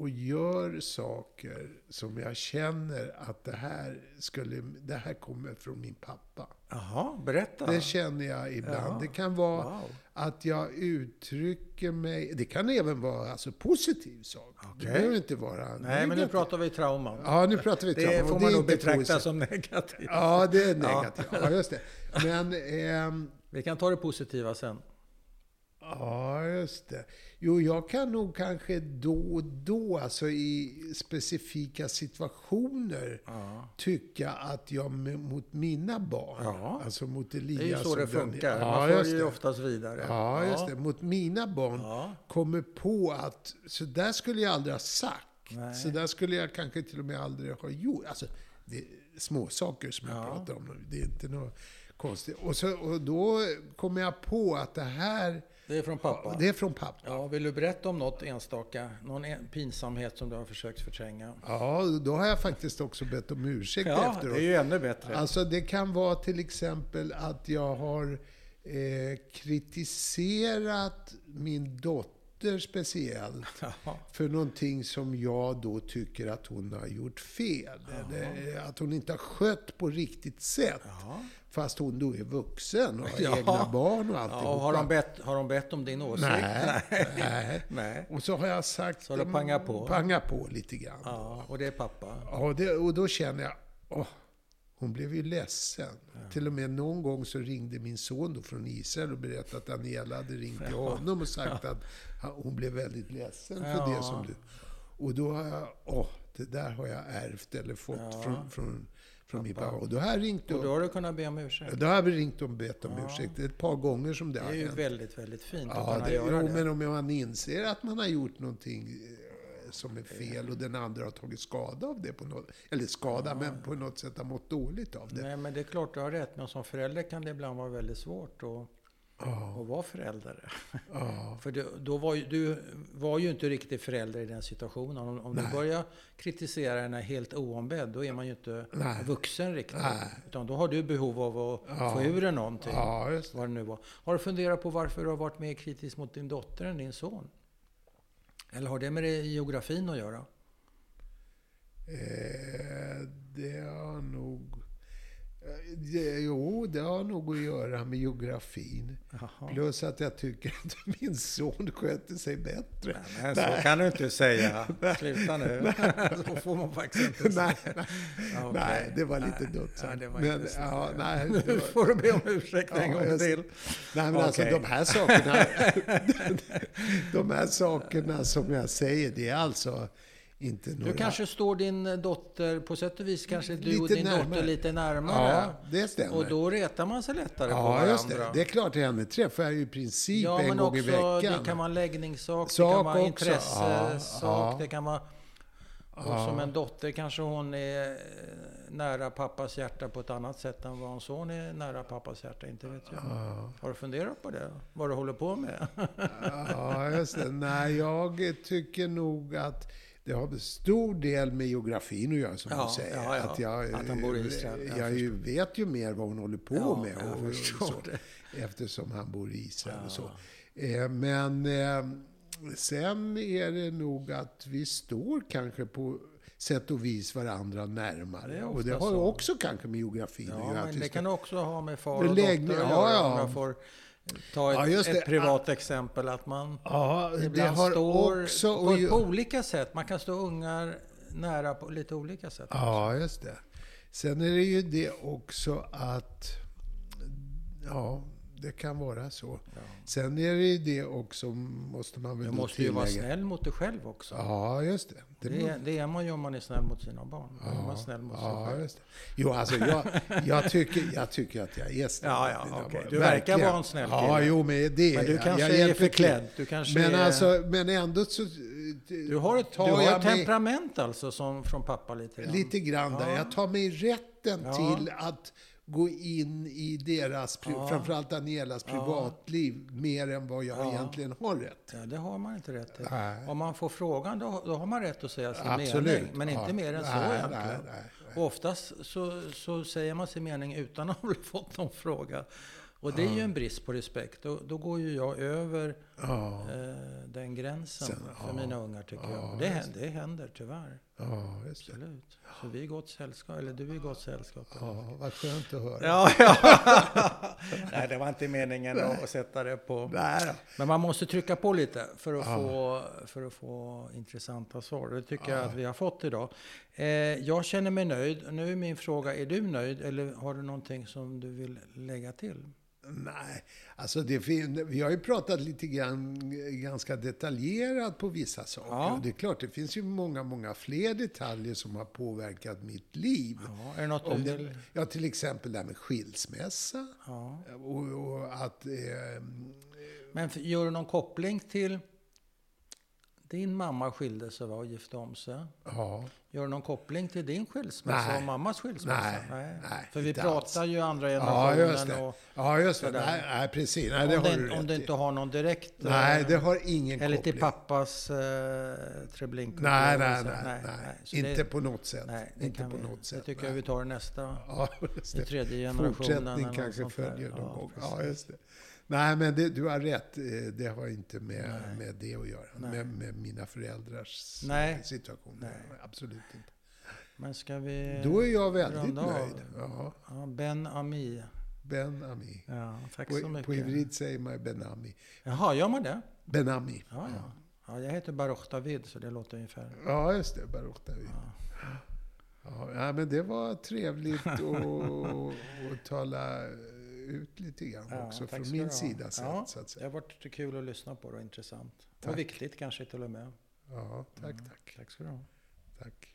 och gör saker som jag känner att det här, skulle, det här kommer från min pappa. Jaha, berätta. Det känner jag ibland. Ja. Det kan vara wow. att jag uttrycker mig... Det kan även vara alltså positiv sak. Okay. Det behöver inte vara Nej, negativ. men nu pratar vi trauman. Ja, nu pratar vi trauman. Det får man nog betrakta positivt. som negativt. Ja, det är negativt. Ja, ja just det. Men... Ehm, vi kan ta det positiva sen. Ja, just det. Jo, jag kan nog kanske då och då, alltså i specifika situationer, ja. tycka att jag mot mina barn, ja. alltså mot Elias Det är ju så det funkar. Den, Man följer ju oftast vidare. Ja, just det. Mot mina barn ja. kommer på att, så där skulle jag aldrig ha sagt. Nej. Så där skulle jag kanske till och med aldrig ha gjort. Alltså, det är små saker som jag pratar om. Det är inte något konstigt. Och, så, och då kommer jag på att det här Det är från pappa? Det är från pappa. Ja, vill du berätta om något enstaka? Någon pinsamhet som du har försökt förtränga? Ja, då har jag faktiskt också bett om ursäkt ja, efteråt. det är ju ännu bättre. Alltså det kan vara till exempel att jag har eh, kritiserat min dotter speciellt Ja. för någonting som jag då tycker att hon har gjort fel. Eller att hon inte har skött på riktigt sätt. Ja. Fast hon då är vuxen och har Ja. egna barn och Ja, alltihopa. och har, de bett, har de bett om din åsikt? Nej, nej. Nej. Och så har jag sagt... Så har du pangat på? Pangat på lite grann. Ja, och det är pappa? Ja, det, och då känner jag, åh, hon blev ju ledsen. Till och med någon gång så ringde min son då från Israel och berättade att Daniela hade ringt till honom och sagt att hon blev väldigt ledsen för Ja. det som du... Och då har jag, åh, det där har jag ärvt eller fått Ja. från, från, från min pappa. Och då har jag ringt Och och, då har du kunnat be om ursäkt? då har jag ringt och bett om Ja. ursäkt. ett par gånger som det, Det har är ju väldigt, väldigt fint att Ja, kunna det, göra jo, det. men om man inser att man har gjort någonting eh, som är fel och den andra har tagit skada av det på något, eller skada, men på något sätt har mått dåligt av det. Nej, men det är klart du har rätt. Men som förälder kan det ibland vara väldigt svårt att, Ja, att vara förälder. ja, För du, då var ju, du var ju inte riktigt förälder i den situationen. Om, om du börjar kritisera henne helt oombedd, då är man ju inte Nej. vuxen riktigt. Nej. Utan då har du behov av att Ja. få ur dig någonting. ja, det. Vad det nu var. Har du funderat på varför du har varit mer kritisk mot din dotter än din son? Eller har det med det geografin att göra? Eh, det har nog... Det, jo, det har nog att göra med geografin. Jaha. Plus att jag tycker att min son sköter sig bättre. Men så kan du inte säga. Sluta nu. så får man faktiskt inte säga. nej, nej, Ja, okej. nej, det var lite Nej, dumt ja, sagt. var Men, ja, nej, det Nu var, får du be om ursäkt en Ja, gång till. Nej, men alltså Okej. de här sakerna, de här sakerna som jag säger, det är alltså inte några... Du kanske står din dotter, på sätt och vis kanske du och Lite din närmare. dotter lite närmare. Ja, det stämmer. och då retar man sig lättare på ja, varandra. just det. Det är klart, henne träffar jag ju i princip ja, en men gång också, i veckan. det kan vara en läggningssak, det kan vara intressesak, Ja, ja. det kan vara... Och som en dotter kanske hon är eh, nära pappas hjärta på ett annat sätt än vad en son är nära pappas hjärta, inte vet jag. Ja. Har du funderat på det? Vad du håller på med? Ja, just det. Nej, jag tycker nog att det har stor del med geografin att göra, som Ja, du säger. ja, ja. Att, jag, Att han bor i Israel. Jag Jag, ju vet ju mer vad hon håller på Ja, med. Och, och så, eftersom han bor i Israel och så. Eh, Men eh, sen är det nog att vi står kanske på sätt och vis varandra närmare. Det och det har så. också kanske med geografin att Ja, göra. att men vi det kan också ha med far och dotter att ja, göra. ja. Om jag får ta ett, Ja, ett privat exempel. Att man Ja, ibland står också på, göra- på olika sätt. Man kan stå ungar nära på lite olika sätt. Ja, just det. Sen är det ju det också att... Ja, det kan vara så. Sen är det ju det också, måste man väl Du måste ju vara tillägga. snäll mot dig själv också. Ja, just det. Det Det, är, det är man ju om man är snäll mot sina barn. Då är man snäll mot sig Ja, själv. just det. Jo, alltså jag, jag, tycker, jag tycker att jag är snäll. Ja, ja, mot barn. Du verkar vara en snäll Ja, kille. jo, men det Men du jag. kanske jag är hjälper till. förklädd. Du kanske Men, är, alltså, men ändå så... du har ett, du har jag ett temperament alltså som från pappa lite grann. Lite grann där. Ja. Jag tar mig rätten Ja. till att gå in i deras, Ja. framförallt Danielas privatliv, mer än vad jag Ja. egentligen har rätt. Ja, det har man inte rätt till. Nej. Om man får frågan, då, då har man rätt att säga sin Absolut. mening. Men inte Ja. mer än så Nej, egentligen. nej, nej, oftast så, så säger man sin mening utan att ha fått någon fråga. Och det är ju en brist på respekt. Då, då går ju jag över Ja, eh, den gränsen Sen, för ja. mina ungar tycker Ja, jag. Det, det händer tyvärr. ja, just det. Absolut. Så vi är gott sällskap. Eller du är gott sällskap. Ja, vad skönt att höra. Ja, ja. Nej, det var inte meningen att sätta det på... Nej. Men man måste trycka på lite för att, få, för att få intressanta svar. Det tycker jag att vi har fått idag. Eh, jag känner mig nöjd. Nu är min fråga, är du nöjd eller har du någonting som du vill lägga till? Nej, alltså det vi har ju pratat lite grann, ganska detaljerat på vissa saker. Ja. Det är klart, det finns ju många, många fler detaljer som har påverkat mitt liv. Ja, är det något Om det, ja, till exempel det här med skilsmässa. Ja. Och, och att... Eh, Men gör du någon koppling till din mamma skilde sig va, och gifte om sig. Ja. Gör du någon koppling till din skilsmässa Nej. och mammas skilsmässa? Nej, nej, För vi pratar alls. ju andra Ja, generationen. just det. och Ja, just det. Nej, nej, precis. Nej, det om, det, du om i. inte har någon direkt... Nej, eh, det har ingen Eller koppling. till pappas eh, Treblinka. Nej, nej, nej. nej, Så Inte det, på något sätt. nej, det inte på vi, något sätt. Det tycker nej. jag vi tar i nästa. Ja, just I det. tredje generationen. Fortsättning eller kanske följer någon gång. Ja, just det. Nej, men det, du har rätt. Eh, Det har inte med, Nej. med det att göra. Med, med mina föräldrars Nej. situation. Nej. Absolut inte. Men ska vi... Då är jag väldigt nöjd. Ja, Ja, ben Ami. Ben Ami. Ja, tack så På, mycket. på ivrit säger man Ben Ami. Jaha, gör man det? Ben Ami. Ja, ja. ja jag heter Baruch David, så det låter ungefär... Ja, just det. Baruch David. Ja, ja, men det var trevligt att, att tala ut lite grann Ja, också. Från min sida sett, Ja, så att Det säga. har varit kul att lyssna på det och intressant. Tack. Och viktigt kanske till och med. Ja, tack, tack. Tack ska du ha. tack.